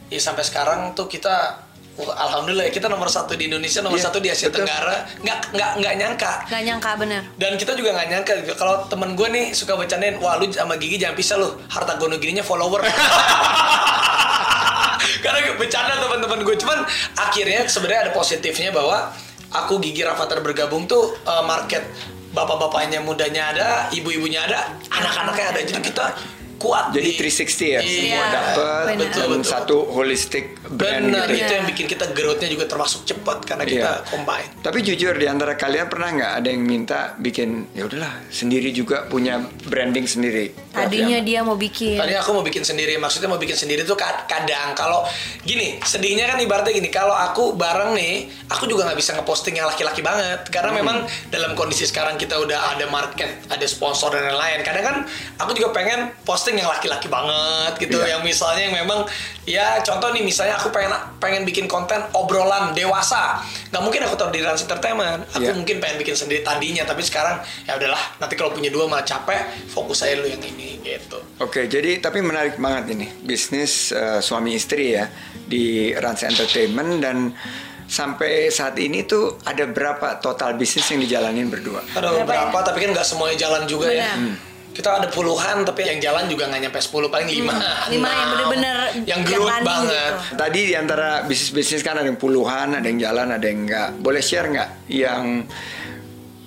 ya sampai sekarang tuh kita wah, alhamdulillah ya, kita nomor satu di Indonesia nomor Iya, satu di Asia betul. Tenggara nggak nggak nggak nyangka Gak nyangka bener. dan kita juga nggak nyangka gitu. kalau temen gue nih suka bercandain wah lu sama Gigi jangan pisah lu harta gono gininya follower karena bercanda teman-teman gue cuman akhirnya sebenarnya ada positifnya bahwa aku Gigi Rafathar bergabung tuh uh, market bapak-bapaknya mudanya ada ibu-ibunya ada anak-anaknya ada jadi kita kuat Jadi di- 360 ya, semua Iya, dapat benar. Betul, satu holistic brand benar gitu. itu yang bikin kita growth-nya juga termasuk cepat karena kita Iya. combine Tapi jujur di antara kalian pernah nggak ada yang minta bikin ya udahlah sendiri juga punya branding sendiri. Tadinya dia mau bikin. Tadi aku mau bikin sendiri, maksudnya mau bikin sendiri tuh kad- kadang kalau gini, sedihnya kan ibaratnya gini, kalau aku bareng nih, aku juga nggak bisa ngeposting yang laki-laki banget karena memang dalam kondisi sekarang kita udah ada market, ada sponsor dan lain-lain. Kadang kan aku juga pengen posting yang laki-laki banget gitu, Iya. yang misalnya yang memang ya contoh nih misalnya aku pengen pengen bikin konten obrolan dewasa, nggak mungkin aku taruh di Rans Entertainment, aku Iya. mungkin pengen bikin sendiri tadinya, tapi sekarang ya udahlah, nanti kalau punya dua malah capek, fokus aja lu yang ini gitu. Oke, jadi tapi menarik banget ini bisnis eh, suami istri ya di Rans Entertainment dan sampai saat ini tuh ada berapa total bisnis yang dijalanin berdua? Ada Berapa beberapa, tapi kan nggak semuanya jalan juga ya. Benar. Hmm. Kita ada puluhan, tapi yang jalan juga nggak nyampe 10, paling 5. lima yang bener-bener yang running banget. gitu. Tadi di antara bisnis-bisnis kan ada yang puluhan, ada yang jalan, ada yang enggak. Boleh share nggak yang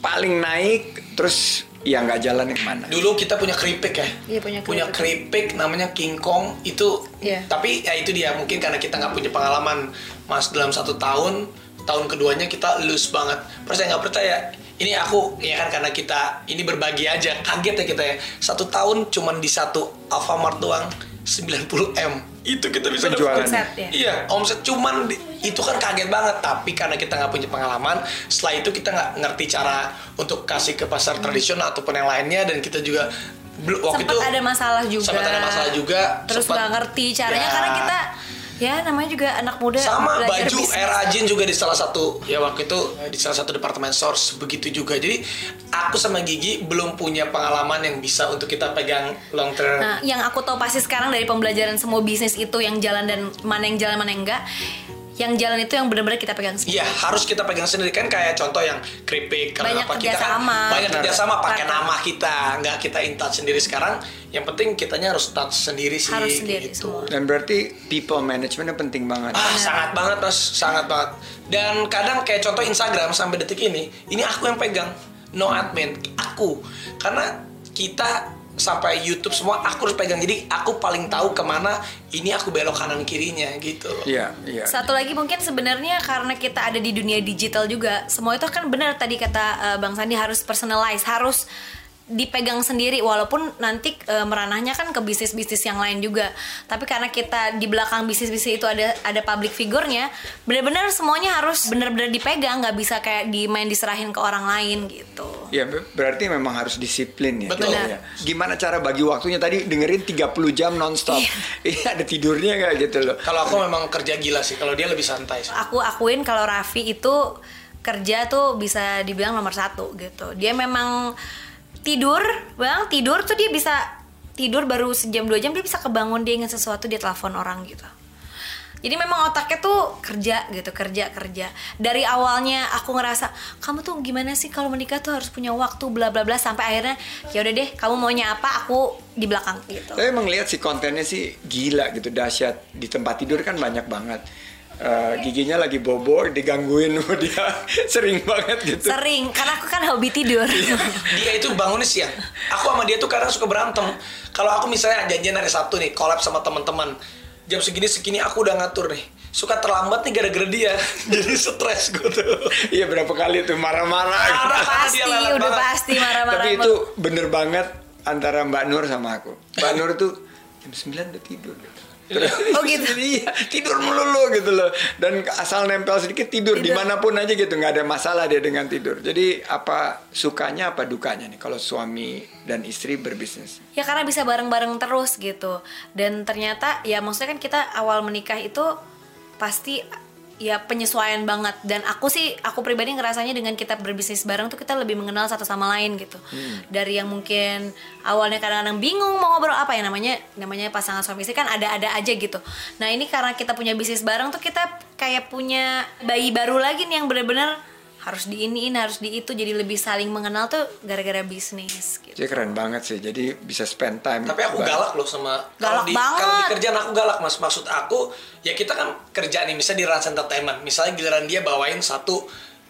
paling naik terus yang nggak jalan yang mana? Dulu kita punya keripik ya. Iya, punya keripik. keripik namanya King Kong itu. Iya. Tapi ya itu dia mungkin karena kita nggak punya pengalaman mas dalam satu tahun. Tahun keduanya kita loose banget. Percaya nggak percaya? Ini aku ya kan karena kita ini berbagi aja. Kaget ya kita ya. Satu tahun cuman di satu Alfamart doang 90 m. Itu kita bisa. Omset ya? Iya, omset cuman di- itu kan kaget banget. Tapi karena kita nggak punya pengalaman, setelah itu kita nggak ngerti cara untuk kasih ke pasar tradisional ataupun yang lainnya dan kita juga belum waktu Sempat itu ada masalah juga. sempat ada masalah juga. Terus nggak ngerti caranya Ya. karena kita ya namanya juga anak muda sama belajar baju bisnis. era Ajin juga di salah satu ya waktu itu di salah satu departemen source begitu juga. Jadi aku sama Gigi belum punya pengalaman yang bisa untuk kita pegang long term. Nah, yang aku tahu pasti sekarang dari pembelajaran semua bisnis itu yang jalan dan mana yang jalan mana yang enggak, yang jalan itu yang benar-benar kita pegang sendiri Iya harus kita pegang sendiri. Kan kayak contoh yang keripik Banyak kenapa kita kan. Kerjasama. banyak kerjasama pakai nama kita nggak kita intat sendiri. Sekarang yang penting kitanya harus touch sendiri sih Harus sendiri gitu. semua. Dan berarti people managementnya penting banget. Ah, sangat banget mas, sangat banget. Dan kadang kayak contoh Instagram sampai detik ini, ini aku yang pegang, no admin, aku. Karena kita sampai YouTube semua aku harus pegang. Jadi aku paling tahu ke mana ini aku belok kanan kirinya gitu. Iya, iya. Satu lagi mungkin sebenarnya karena kita ada di dunia digital juga, semua itu kan benar tadi kata eh, Bang Sandi harus personalize, harus dipegang sendiri walaupun nanti eh, meranahnya kan ke bisnis-bisnis yang lain juga. Tapi karena kita di belakang bisnis-bisnis itu ada ada public figurnya, benar-benar semuanya harus benar-benar dipegang, nggak bisa kayak dimain diserahin ke orang lain gitu. Ya ber- berarti memang harus disiplin ya. Betul. Ya. Gimana cara bagi waktunya tadi dengerin 30 jam nonstop. Ini ada tidurnya nggak gitu loh. Kalau aku memang kerja gila sih, kalau dia lebih santai sih. Aku akuin kalau Raffi itu kerja tuh bisa dibilang nomor satu gitu. Dia memang tidur, bang tidur tuh dia bisa tidur baru sejam dua jam dia bisa kebangun dia ingat sesuatu dia telepon orang gitu. Jadi memang otaknya tuh kerja gitu, kerja kerja. Dari awalnya aku ngerasa kamu tuh gimana sih kalau menikah tuh harus punya waktu bla bla bla sampai akhirnya ya udah deh kamu maunya apa aku di belakang gitu. Tapi emang lihat sih kontennya sih gila gitu dahsyat di tempat tidur kan banyak banget. Eh, giginya lagi bobo digangguin sama dia sering banget gitu. Sering karena aku kan hobi tidur. dia itu bangunnya siang. Aku sama dia tuh kadang suka berantem. Kalau aku misalnya janjian hari Sabtu nih, collab sama teman-teman. Jam segini segini aku udah ngatur nih. Suka terlambat nih gara-gara dia. Jadi stres gue tuh. Iya berapa kali tuh marah-marah. gitu. Marah. pasti Dia udah banget. pasti marah-marah. Tapi itu bener banget antara Mbak Nur sama aku. Mbak Nur tuh jam 9 udah tidur. Terus, Oh, gitu? iya, tidur melulu gitu loh. Dan asal nempel sedikit tidur, Tidur. di mana pun aja gitu, nggak ada masalah dia dengan tidur. Jadi apa sukanya apa dukanya nih kalau suami dan istri berbisnis? Ya karena bisa bareng-bareng terus gitu. Dan ternyata ya maksudnya kan kita awal menikah itu pasti ya penyesuaian banget. Dan aku sih aku pribadi ngerasanya dengan kita berbisnis bareng tuh kita lebih mengenal satu sama lain gitu. Dari yang mungkin awalnya kadang-kadang bingung mau ngobrol apa ya namanya namanya pasangan suami istri kan ada-ada aja gitu. Nah ini karena kita punya bisnis bareng tuh kita kayak punya bayi baru lagi nih yang bener-bener harus di ini ini harus di itu jadi lebih saling mengenal tuh gara-gara bisnis gitu Jadi keren banget sih. Jadi bisa spend time. Tapi aku bareng. galak loh sama Galak kalau di, banget. Kalau di kerjaan aku galak mas. Maksud aku ya kita kan kerja nih misalnya di Rans Entertainment. Misalnya giliran dia bawain satu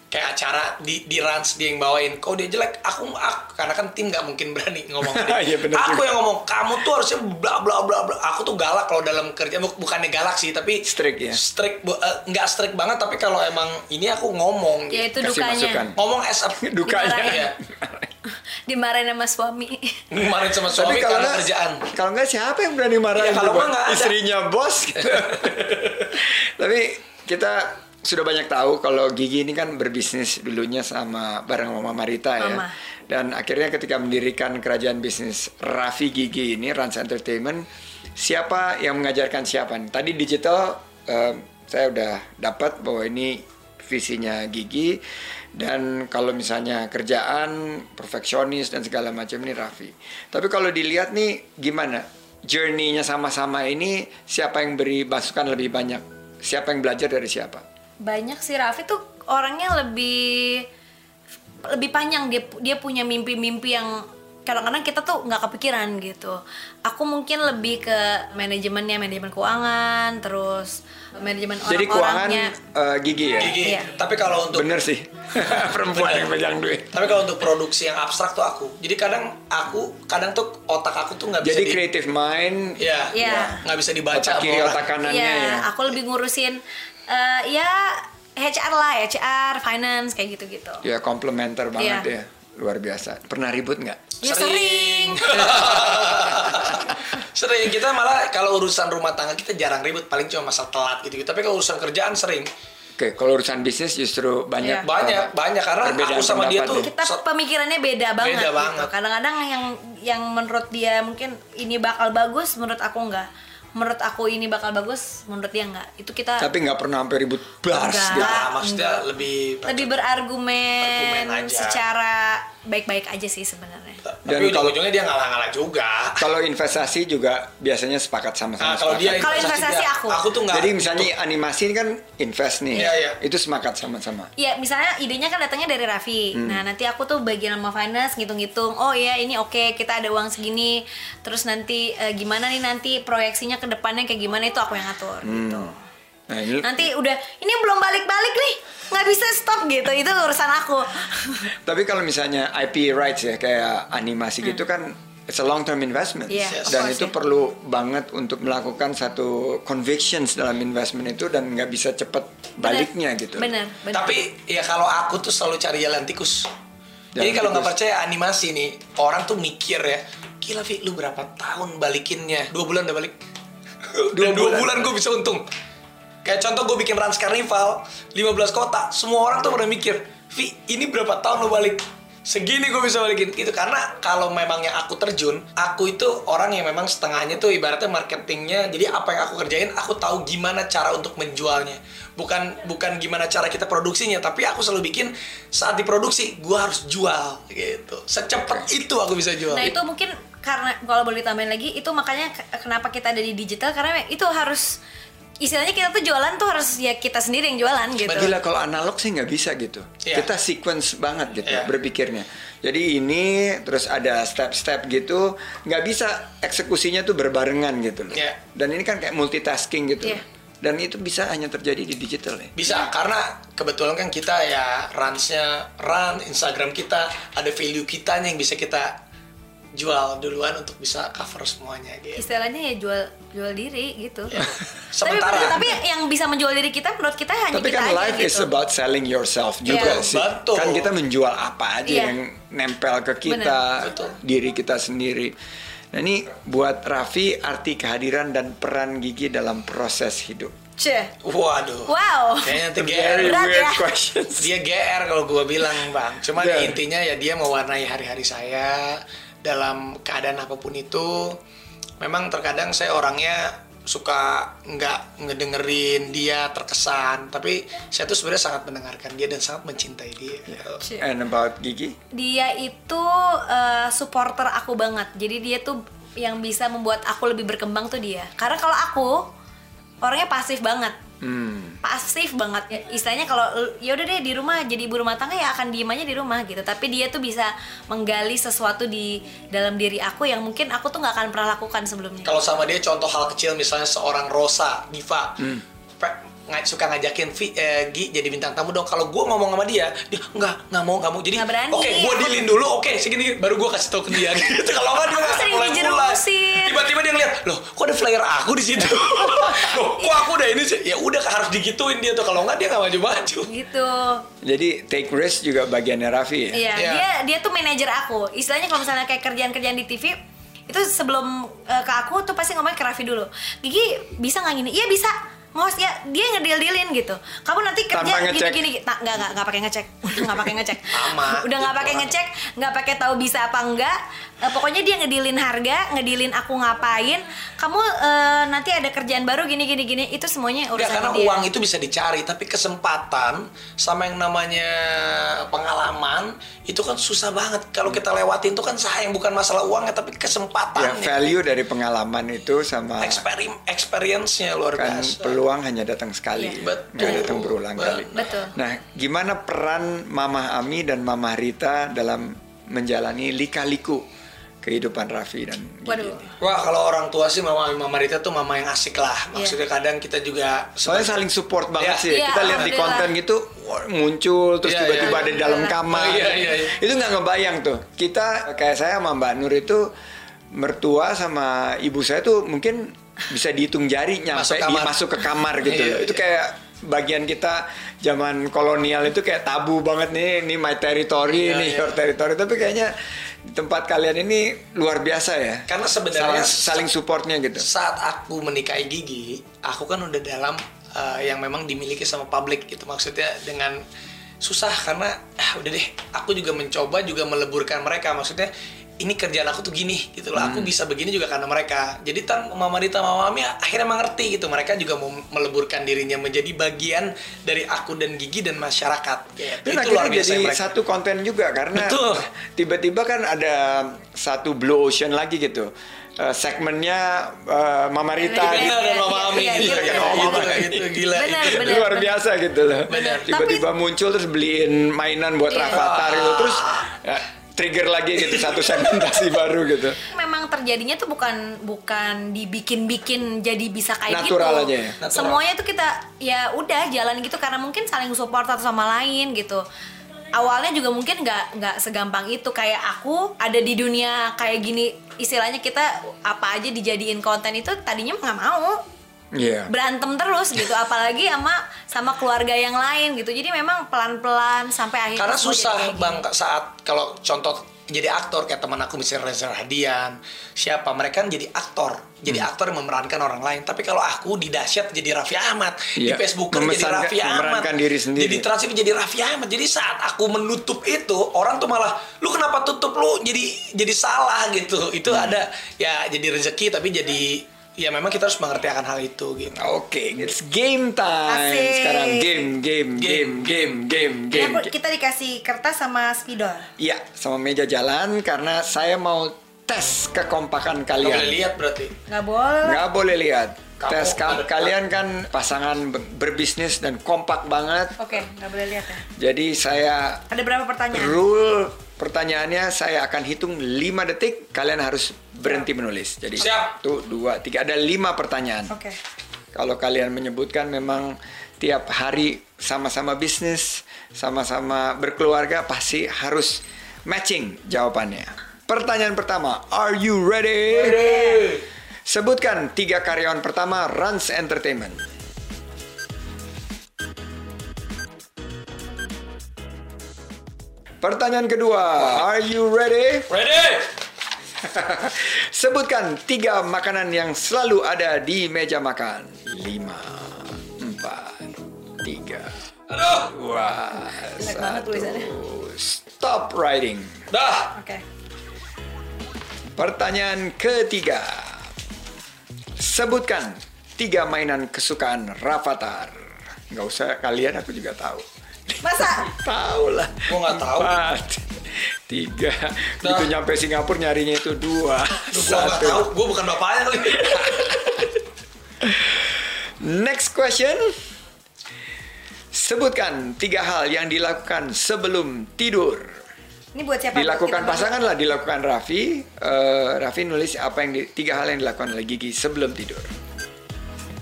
kayak acara di di Rans dia yang bawain. Kalau dia jelek aku, aku karena kan tim nggak mungkin berani ngomong. Iya, bener aku juga. yang ngomong kamu tuh harusnya bla bla bla bla. Aku tuh galak kalau dalam kerja Buk- bukannya galak sih tapi Strict ya? Strict eh, nggak strict banget tapi kalau emang ini aku ngomong. ya itu Kasih dukanya masukan. Ngomong as a Dukanya. Dimarahin. Iya. dimarahin sama suami Kemarin sama Tapi suami kalau karena nggak kerjaan. kalau nggak siapa yang berani marahin Iya, kalau nggak istrinya bos gitu. Tapi kita sudah banyak tahu kalau Gigi ini kan berbisnis dulunya sama bareng Mama Marita ya. Mama. Dan akhirnya ketika mendirikan kerajaan bisnis Raffi Gigi ini Rans Entertainment, siapa yang mengajarkan siapa? Tadi digital eh, saya udah dapat bahwa ini visinya Gigi dan kalau misalnya kerjaan perfeksionis dan segala macam ini Raffi. Tapi kalau dilihat nih gimana journey-nya sama-sama ini siapa yang beri masukan lebih banyak? Siapa yang belajar dari siapa? Banyak sih Raffi tuh orangnya lebih lebih panjang dia dia punya mimpi-mimpi yang kadang-kadang kita tuh nggak kepikiran gitu aku mungkin lebih ke manajemennya manajemen keuangan terus manajemen Jadi keuangan eh, Gigi ya? Gigi. Iya. Tapi kalau untuk Bener sih. Perempuan yang pegang duit. Tapi kalau untuk produksi yang abstrak tuh aku. Jadi kadang aku, kadang tuh otak aku tuh nggak bisa Jadi di, creative mind ya, Iya. nggak bisa dibaca. otak kiri orang. otak kanannya Iya, ya. aku lebih ngurusin eh, ya HR lah HR finance kayak gitu-gitu Ya komplementer banget Iya. ya. Luar biasa. Pernah ribut nggak? ya sering sering kita malah kalau urusan rumah tangga kita jarang ribut, paling cuma masalah telat gitu. Tapi kalau urusan kerjaan sering. Oke, kalau urusan bisnis justru banyak Iya. Banyak, banyak karena aku sama dia tuh ya. kita pemikirannya beda banget Beda gitu. banget. Kadang-kadang yang yang menurut dia mungkin ini bakal bagus, menurut aku enggak. Menurut aku ini bakal bagus, menurut dia enggak. Itu kita Tapi nggak pernah sampai ribut bars Enggak. Nah, maksudnya Enggak. lebih lebih berargumen Argumen aja. secara baik-baik aja sih sebenarnya. Tapi Dan kalau- ujung-ujungnya dia ngalah-ngalah juga. Kalau investasi juga biasanya sepakat sama-sama. Nah, kalau dia. Kalau investasi dia- aku. aku tuh nggak. Jadi misalnya animasi ini kan invest nih, Iya, iya. itu sepakat sama-sama. Ya misalnya idenya kan datangnya dari Raffi. Hmm. Nah nanti aku tuh bagian sama finance ngitung-ngitung. Oh iya ini oke kita ada uang segini. Terus nanti eh, gimana nih nanti proyeksinya ke depannya kayak gimana itu aku yang ngatur gitu. Nah ini Nanti udah ini belum balik-balik nih nggak bisa stop gitu itu urusan aku. Tapi kalau misalnya IP rights ya kayak animasi gitu kan it's a long term investment Hmm. Iya, of dan course, itu ya. perlu banget untuk melakukan satu convictions dalam investment itu dan nggak bisa cepet baliknya gitu. Bener, bener. Tapi ya kalau aku tuh selalu cari jalan tikus. Jadi Jalan kalau nggak percaya animasi nih, orang tuh mikir ya, gila Vi, lu berapa tahun balikinnya? Dua bulan udah balik. Dua Dan dua bulan. bulan gue bisa untung. Kayak contoh gue bikin Rans Carnival, 15 kota, semua orang tuh pada mikir, Vi, ini berapa tahun lo balik? Segini gue bisa balikin itu karena kalau memang yang aku terjun, aku itu orang yang memang setengahnya tuh ibaratnya marketingnya. Jadi apa yang aku kerjain, aku tahu gimana cara untuk menjualnya. Bukan bukan gimana cara kita produksinya, tapi aku selalu bikin saat diproduksi, gue harus jual gitu. Secepat itu aku bisa jual. Nah itu mungkin karena kalau boleh ditambahin lagi itu makanya ke- kenapa kita ada di digital karena itu harus istilahnya kita tuh jualan tuh harus ya kita sendiri yang jualan gitu. Gila kalau analog sih nggak bisa gitu. Iya. Kita sequence banget gitu Iya. berpikirnya. Jadi ini terus ada step-step gitu, nggak bisa eksekusinya tuh berbarengan gitu loh. Iya. Dan ini kan kayak multitasking gitu. Iya. loh. Dan itu bisa hanya terjadi di digital ya. Bisa karena kebetulan kan kita ya runsnya run Instagram kita ada value kitanya yang bisa kita jual duluan untuk bisa cover semuanya gitu. Istilahnya ya jual jual diri gitu. Ya. Tapi, Sementara tapi yang bisa menjual diri kita menurut kita hanya Tapi kita kan aja life gitu. is about selling yourself juga Iya. sih. Betul. Kan kita menjual apa aja Iya. yang nempel ke kita. Betul. diri kita sendiri. Nah ini buat Raffi arti kehadiran dan peran Gigi dalam proses hidup. Ceh. Waduh. Wow. Kayaknya nanti GR. Berat weird ya. questions. Dia GR kalau gue bilang bang. Cuman Yeah. intinya ya dia mewarnai hari-hari saya dalam keadaan apa pun itu. Memang terkadang saya orangnya suka nggak ngedengerin dia terkesan. Tapi saya tuh sebenarnya sangat mendengarkan dia dan sangat mencintai dia. Ceh. And about Gigi? Dia itu eh, supporter aku banget. Jadi dia tuh yang bisa membuat aku lebih berkembang tuh dia. Karena kalau aku orangnya pasif banget. Hmm. pasif banget ya istilahnya kalau ya udah deh di rumah jadi ibu rumah tangga ya akan diem aja di rumah gitu tapi dia tuh bisa menggali sesuatu di dalam diri aku yang mungkin aku tuh nggak akan pernah lakukan sebelumnya Kalau sama dia contoh hal kecil misalnya seorang Rosa Diva Hmm. Suka ngajakin Vi, eh, Gi jadi bintang tamu dong. Kalau gue ngomong sama dia, dia nggak nggak mau nggak mau. Jadi oke gue dilin dulu, oke segini baru gue kasih tau ke dia. Gitu. Kalau nggak dia akan sering mulai-mulai. dijerumusin. Tiba-tiba dia ngeliat, loh kok ada flyer aku di situ? loh kok aku udah ini sih? Ya udah harus digituin dia tuh. Kalau nggak dia nggak maju-maju. gitu Jadi take risk juga bagiannya Raffi ya? iya Iya. dia dia tuh manajer aku istilahnya kalau misalnya kayak kerjaan-kerjaan di TV itu sebelum eh, ke aku tuh pasti ngomongnya ke Raffi dulu Gigi bisa nggak gini iya bisa ngos ya dia ngedil-dilin gitu kamu nanti kerja Tanpa gini ngecek. gini gini. Nah, nggak nggak nggak pakai ngecek udah nggak pakai ngecek Sama. udah nggak pakai ngecek nggak pakai tahu bisa apa enggak Eh, pokoknya dia ngedilin harga ngedilin aku ngapain kamu eh, nanti ada kerjaan baru gini gini gini itu semuanya urusan karena dia uang itu bisa dicari, tapi kesempatan sama yang namanya pengalaman itu kan susah banget. Kalau kita lewatin itu kan sayang, bukan masalah uangnya, tapi Ya kesempatannya. value dari pengalaman itu sama Experim, experience-nya luar kan biasa. peluang hanya datang sekali, Iya. Betul. nggak datang berulang kali. Betul. Nah, gimana peran Mama Ami dan Mama Rita dalam menjalani lika-liku kehidupan Raffi dan Gigi? waduh Wah, kalau orang tua sih mama mama Rita tuh mama yang asik lah. Maksudnya kadang kita juga Soalnya saling support banget Iya. sih. Iya, Kita lihat di konten gitu muncul terus Iya, tiba-tiba iya, ada di iya. dalam kamar. Oh, iya, iya, iya. Itu nggak ngebayang tuh. Kita kayak saya sama Mbak Nur itu mertua sama ibu saya tuh mungkin bisa dihitung jari nyampe Masuk di- masuk ke kamar gitu. Iya, loh. Itu iya. kayak bagian kita zaman kolonial itu kayak tabu banget nih, ini my territory, Iya, ini iya. your territory. Tapi kayaknya di tempat kalian ini luar biasa ya. Karena sebenarnya saling, saling supportnya gitu. saat aku menikahi Gigi, aku kan udah dalam uh, yang memang dimiliki sama publik gitu maksudnya dengan susah karena ah, udah deh aku juga mencoba juga meleburkan mereka maksudnya ini kerjaan aku tuh gini gitu loh. Hmm. Aku bisa begini juga karena mereka. Jadi tan Mama Rita Mama Mami akhirnya mengerti gitu. Mereka juga mau meleburkan dirinya menjadi bagian dari aku dan Gigi dan masyarakat. Gitu. Dan Itu luar akhirnya biasa jadi mereka. satu konten juga karena Betul. tiba-tiba kan ada satu blue ocean lagi gitu. Eh, segmennya eh, Mama Rita Iya, gitu. dan Mama iya, Ami iya, gitu iya, iya, iya, Mama iya. gitu gila. Benar, gitu. benar. luar biasa gitu loh. Benar. Tiba-tiba muncul terus beliin mainan buat Iya. Rafathar gitu terus ya, trigger lagi gitu satu segmentasi baru gitu. memang terjadinya tuh bukan bukan dibikin-bikin jadi bisa kayak Natural gitu. aja ya? Natural. Semuanya tuh kita ya udah jalan gitu karena mungkin saling support satu sama lain gitu. Awalnya juga mungkin nggak nggak segampang itu kayak aku ada di dunia kayak gini istilahnya kita apa aja dijadiin konten itu tadinya nggak mau Iya. berantem terus gitu apalagi sama sama keluarga yang lain gitu jadi memang pelan-pelan sampai akhirnya Karena jadi susah bang gini. saat kalau contoh jadi aktor kayak teman aku misalnya Reza Hadian siapa mereka kan jadi aktor jadi Hmm. aktor yang memerankan orang lain tapi kalau aku di dahsyat jadi Raffi Ahmad di Iya, Facebooker jadi memesankan- Raffi Ahmad diri sendiri. jadi transip jadi Raffi Ahmad jadi saat aku menutup itu orang tuh malah lu kenapa tutup lu jadi jadi salah gitu itu Hmm. ada ya jadi rezeki tapi jadi ya memang kita harus mengerti akan hal itu gitu Oke, it's game time. Asik. Sekarang game, game, game, game, game, game. aku- kita dikasih kertas sama spidol Iya, sama meja jalan karena saya mau tes kekompakan kalian. boleh lihat berarti nggak boleh Nggak boleh lihat. Kamu tes ka- ada- kalian kan pasangan be- berbisnis dan kompak banget. oke nggak boleh lihat ya Jadi saya ada berapa pertanyaan rule pertanyaannya saya akan hitung 5 detik. Kalian harus berhenti menulis. Jadi Siap. satu, dua, tiga. Ada lima pertanyaan. oke Kalau kalian menyebutkan memang tiap hari sama-sama bisnis, sama-sama berkeluarga, pasti harus matching jawabannya. Pertanyaan pertama, are you ready? Sebutkan tiga karyawan pertama Rans Entertainment. Pertanyaan kedua, are you ready? ready Sebutkan tiga makanan yang selalu ada di meja makan. Lima, empat, tiga, aduh Jelek banget satu. tulisannya. Stop writing. dah oke Pertanyaan ketiga. Sebutkan tiga mainan kesukaan Rafathar. Nggak usah kalian, aku juga tahu. masa Tahu lah. Gua nggak tahu. Empat, tiga. Dah. Begitu nyampe Singapura nyarinya itu dua, Aduh, gua tahu gua bukan bapaknya kali Next question. Sebutkan tiga hal yang dilakukan sebelum tidur. ini buat siapa Dilakukan pasangan lah, dilakukan Raffi. Eh, Raffi nulis apa yang di, tiga hal yang dilakukan oleh Gigi sebelum tidur.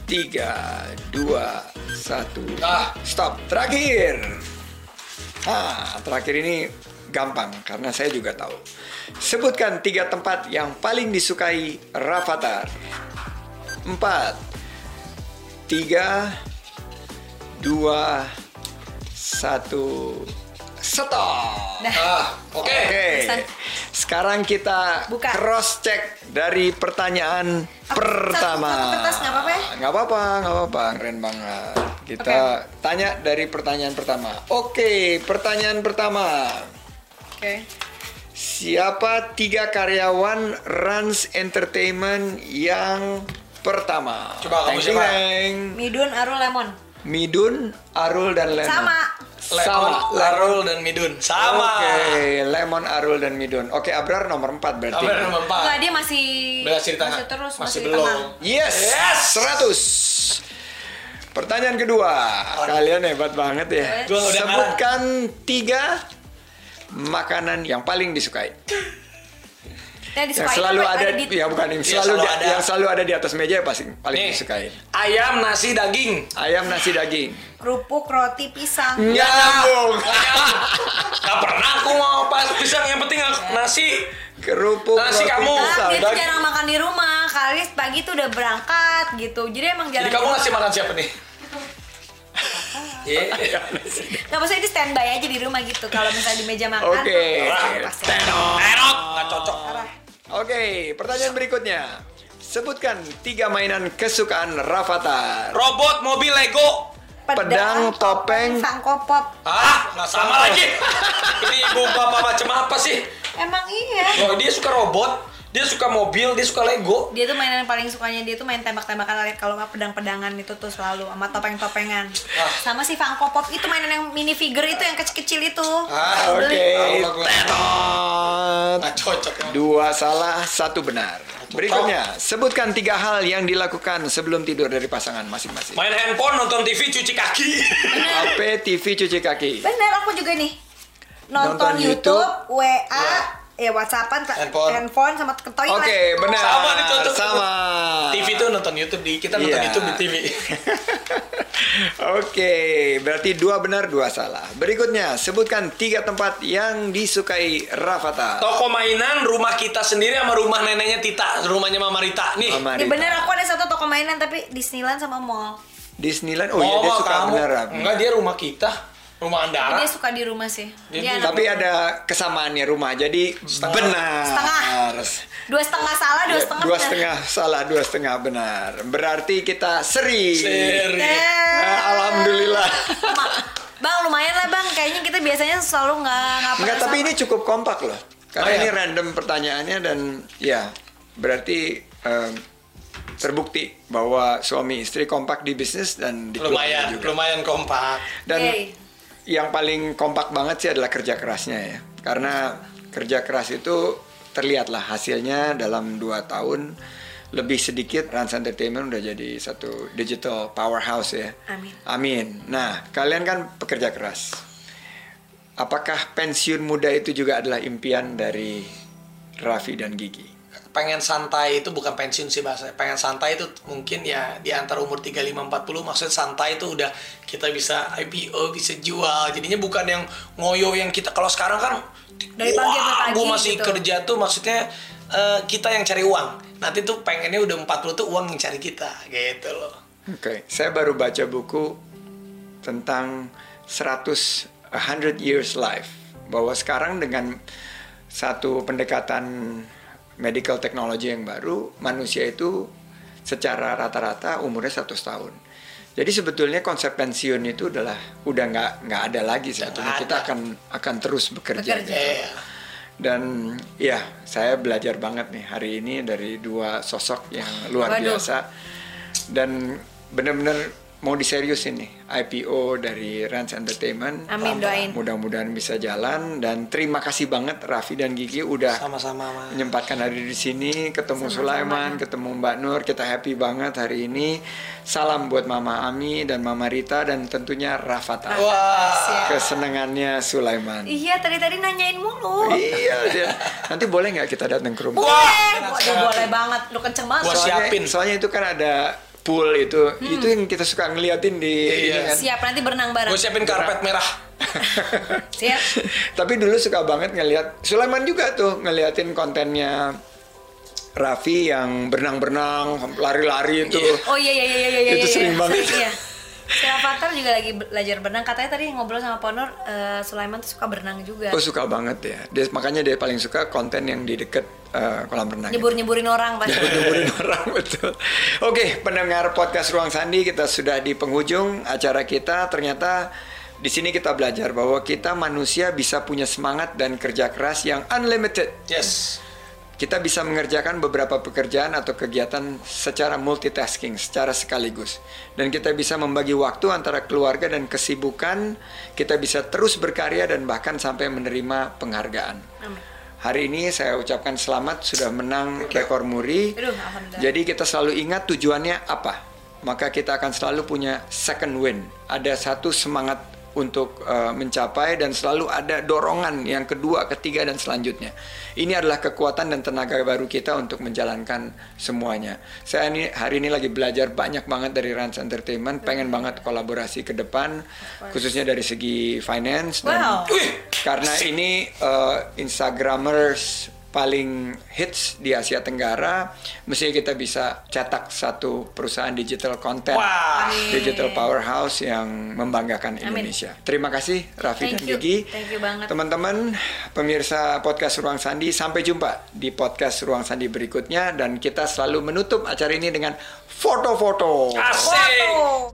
Tiga, dua, satu. Ah. Stop. Terakhir. Ah, terakhir ini gampang karena saya juga tahu. Sebutkan tiga tempat yang paling disukai Rafathar. Empat, tiga, dua, satu, stop. Nah, ah oke Oke, Pesan. sekarang kita Buka. cross check dari pertanyaan Aku- pertama. satu kertas, nggak apa-apa ya? Nggak apa-apa, nggak apa-apa, keren banget. Kita tanya dari pertanyaan pertama. Oke, pertanyaan pertama. Oke Siapa tiga karyawan Rans Entertainment yang pertama? Coba kamu siapa? Midun Arul Lemon Midun, Arul, dan Lemon. sama Lemon, Larul dan Midun sama Oke, Lemon, Arul, dan Midun. Oke, Abrar nomor 4 berarti. Apa nomor empat Enggak, dia masih Masih di tengah. terus Masih masih, belum. Yes, Yes! 100. Pertanyaan kedua, kalian hebat banget ya. Gua udah Sebutkan tiga makanan yang paling disukai. Yang selalu apa? ada, di ya bukan yang selalu, selalu di- ada. yang selalu ada di atas meja ya pasti paling nih disukai. ayam nasi daging Ayam nasi daging. kerupuk roti pisang Ya. nyambung. Gak pernah aku mau pas pisang yang penting nasi Kerupuk Nasi roti kamu. Nah, pisang. dia daging. jarang makan di rumah. Kali pagi tuh udah berangkat gitu. Jadi emang jarang. jadi kamu ngasih makan siapa nih Iya. Nggak maksudnya di standby aja di rumah gitu. Kalau misalnya di meja makan. Oke. Enok, nggak cocok. Oke, pertanyaan berikutnya. Sebutkan tiga mainan kesukaan Rafathar. Robot mobil Lego. Pedang, topeng. sangkopop. Ah, nggak sama lagi. Ini ibu bapak macam apa sih? Emang iya. Oh, dia suka robot, dia suka mobil, dia suka Lego. Dia tuh mainan yang paling sukanya dia tuh main tembak-tembakan lihat kalau nggak pedang-pedangan itu tuh selalu sama topeng-topengan. Ah. Sama si Funko Pop itu mainan yang mini figure itu yang kecil-kecil itu. Ah, Oke, tetot. Nah, cocok. ya. Dua salah, satu benar. Berikutnya, sebutkan tiga hal yang dilakukan sebelum tidur dari pasangan masing-masing. Main handphone, nonton TV, cuci kaki. HP, TV, cuci kaki. Bener aku juga nih. Nonton, Nonton YouTube, YouTube, WA, ya WhatsAppan, Handphone. handphone sama ke toilet. Oke, benar. Sama nih, cocok. Sama. TV tuh nonton YouTube di kita nonton Iya. YouTube di TV. Oke, berarti dua benar, dua salah. Berikutnya, sebutkan tiga tempat yang disukai Rafata. Toko mainan rumah kita sendiri sama rumah neneknya Tita, rumahnya Mama Rita. Nih. Mama Ini Rita. bener aku ada satu toko mainan tapi Disneyland sama mall. Disneyland, oh iya dia Mama, suka kamu. benar Rafi. Enggak, dia rumah kita. Rumah Andara. Dia suka di rumah sih. Dia- Tapi ada kesamaannya rumah, jadi benar. Setengah. dua setengah salah, dua setengah dua benar. setengah salah, dua setengah benar. Berarti kita seri. Seri. Eh. Ah, Alhamdulillah. Ma- Bang lumayan lah bang, kayaknya kita biasanya selalu nggak nggak Enggak, pernah tapi sama. ini cukup kompak loh. Karena Oh, iya. ini random pertanyaannya dan ya berarti em, terbukti bahwa suami istri kompak di bisnis dan di keluarga Lumayan, juga. lumayan kompak. Dan Yeay. Yang paling kompak banget sih adalah kerja kerasnya ya. Karena kerja keras itu terlihatlah hasilnya dalam dua tahun lebih sedikit Rans Entertainment udah jadi satu digital powerhouse ya. Amin. Amin. Nah, kalian kan pekerja keras. Apakah pensiun muda itu juga adalah impian dari Raffi dan Gigi? Pengen santai itu bukan pensiun sih bahasa pengen santai itu mungkin ya di antara umur 35 40 maksudnya santai itu udah kita bisa IPO bisa jual. Jadinya bukan yang ngoyo yang kita kalau sekarang kan Dari pagi sampai wah, pagi gua masih gitu. kerja tuh maksudnya eh, kita yang cari uang. Nanti tuh pengennya udah 40 tuh uang yang cari kita gitu loh. Oke, saya baru baca buku tentang 100 100 years life. Bahwa sekarang dengan satu pendekatan medical technology yang baru, manusia itu secara rata-rata umurnya 100 tahun. Jadi sebetulnya konsep pensiun itu adalah udah nggak nggak ada lagi sebetulnya kita akan akan terus bekerja. Bekerja. gitu. Iya. Dan ya saya belajar banget nih hari ini dari dua sosok yang luar Waduh. biasa dan benar-benar mau diseriusin nih IPO dari Rans Entertainment. Amin doain. Mudah-mudahan bisa jalan dan terima kasih banget Raffi dan Gigi udah sama-sama Mas. menyempatkan hadir di sini, ketemu Sama-sama. Sulaiman, ketemu Mbak Nur, kita happy banget hari ini. Salam buat Mama Ami dan Mama Rita dan tentunya Rafata. wah Kesenangannya Sulaiman. Iya tadi tadi nanyain mulu. Iya, dia. nanti boleh nggak kita datang ke rumah? Boleh, sekali. boleh banget. Lu kenceng banget. Gua soalnya. siapin. Soalnya itu kan ada pool itu, itu yang kita suka ngeliatin di ini Iya. kan. Siap nanti berenang bareng. gue siapin karpet merah Siap. Tapi dulu suka banget ngeliat Sulaiman juga tuh ngeliatin kontennya Raffi yang berenang-berenang, lari-lari itu. Oh iya iya iya iya iya. Itu iya, sering iya. banget. Iya. Si Avatar juga lagi belajar berenang. Katanya tadi ngobrol sama Ponor, eh, Sulaiman tuh suka berenang juga. Oh suka banget ya. Dia makanya dia paling suka konten yang di deket eh, kolam renang. Nyebur-nyeburin orang pasti. Nyebur-nyeburin orang betul. Oke, pendengar podcast Ruang Sandi kita sudah di penghujung acara kita. Ternyata di sini kita belajar bahwa kita manusia bisa punya semangat dan kerja keras yang unlimited. yes Kita bisa mengerjakan beberapa pekerjaan atau kegiatan secara multitasking, secara sekaligus. Dan kita bisa membagi waktu antara keluarga dan kesibukan. Kita bisa terus berkarya dan bahkan sampai menerima penghargaan. Amin. Hari ini saya ucapkan selamat sudah menang rekor muri. Aduh. Jadi kita selalu ingat tujuannya apa. Maka kita akan selalu punya second win. Ada satu semangat untuk uh, mencapai dan selalu ada dorongan yang kedua, ketiga dan selanjutnya. Ini adalah kekuatan dan tenaga baru kita untuk menjalankan semuanya. Saya ini hari ini lagi belajar banyak banget dari Rans Entertainment, pengen banget kolaborasi ke depan khususnya dari segi finance dan Wow. karena ini uh, Instagramers paling hits di Asia Tenggara, mestinya kita bisa cetak satu perusahaan digital content, Wah. digital powerhouse yang membanggakan Indonesia. Terima kasih Raffi Thank dan you. Gigi. Thank you banget. Teman-teman, pemirsa podcast Ruang Sandi, sampai jumpa di podcast Ruang Sandi berikutnya dan kita selalu menutup acara ini dengan foto-foto. asik Foto.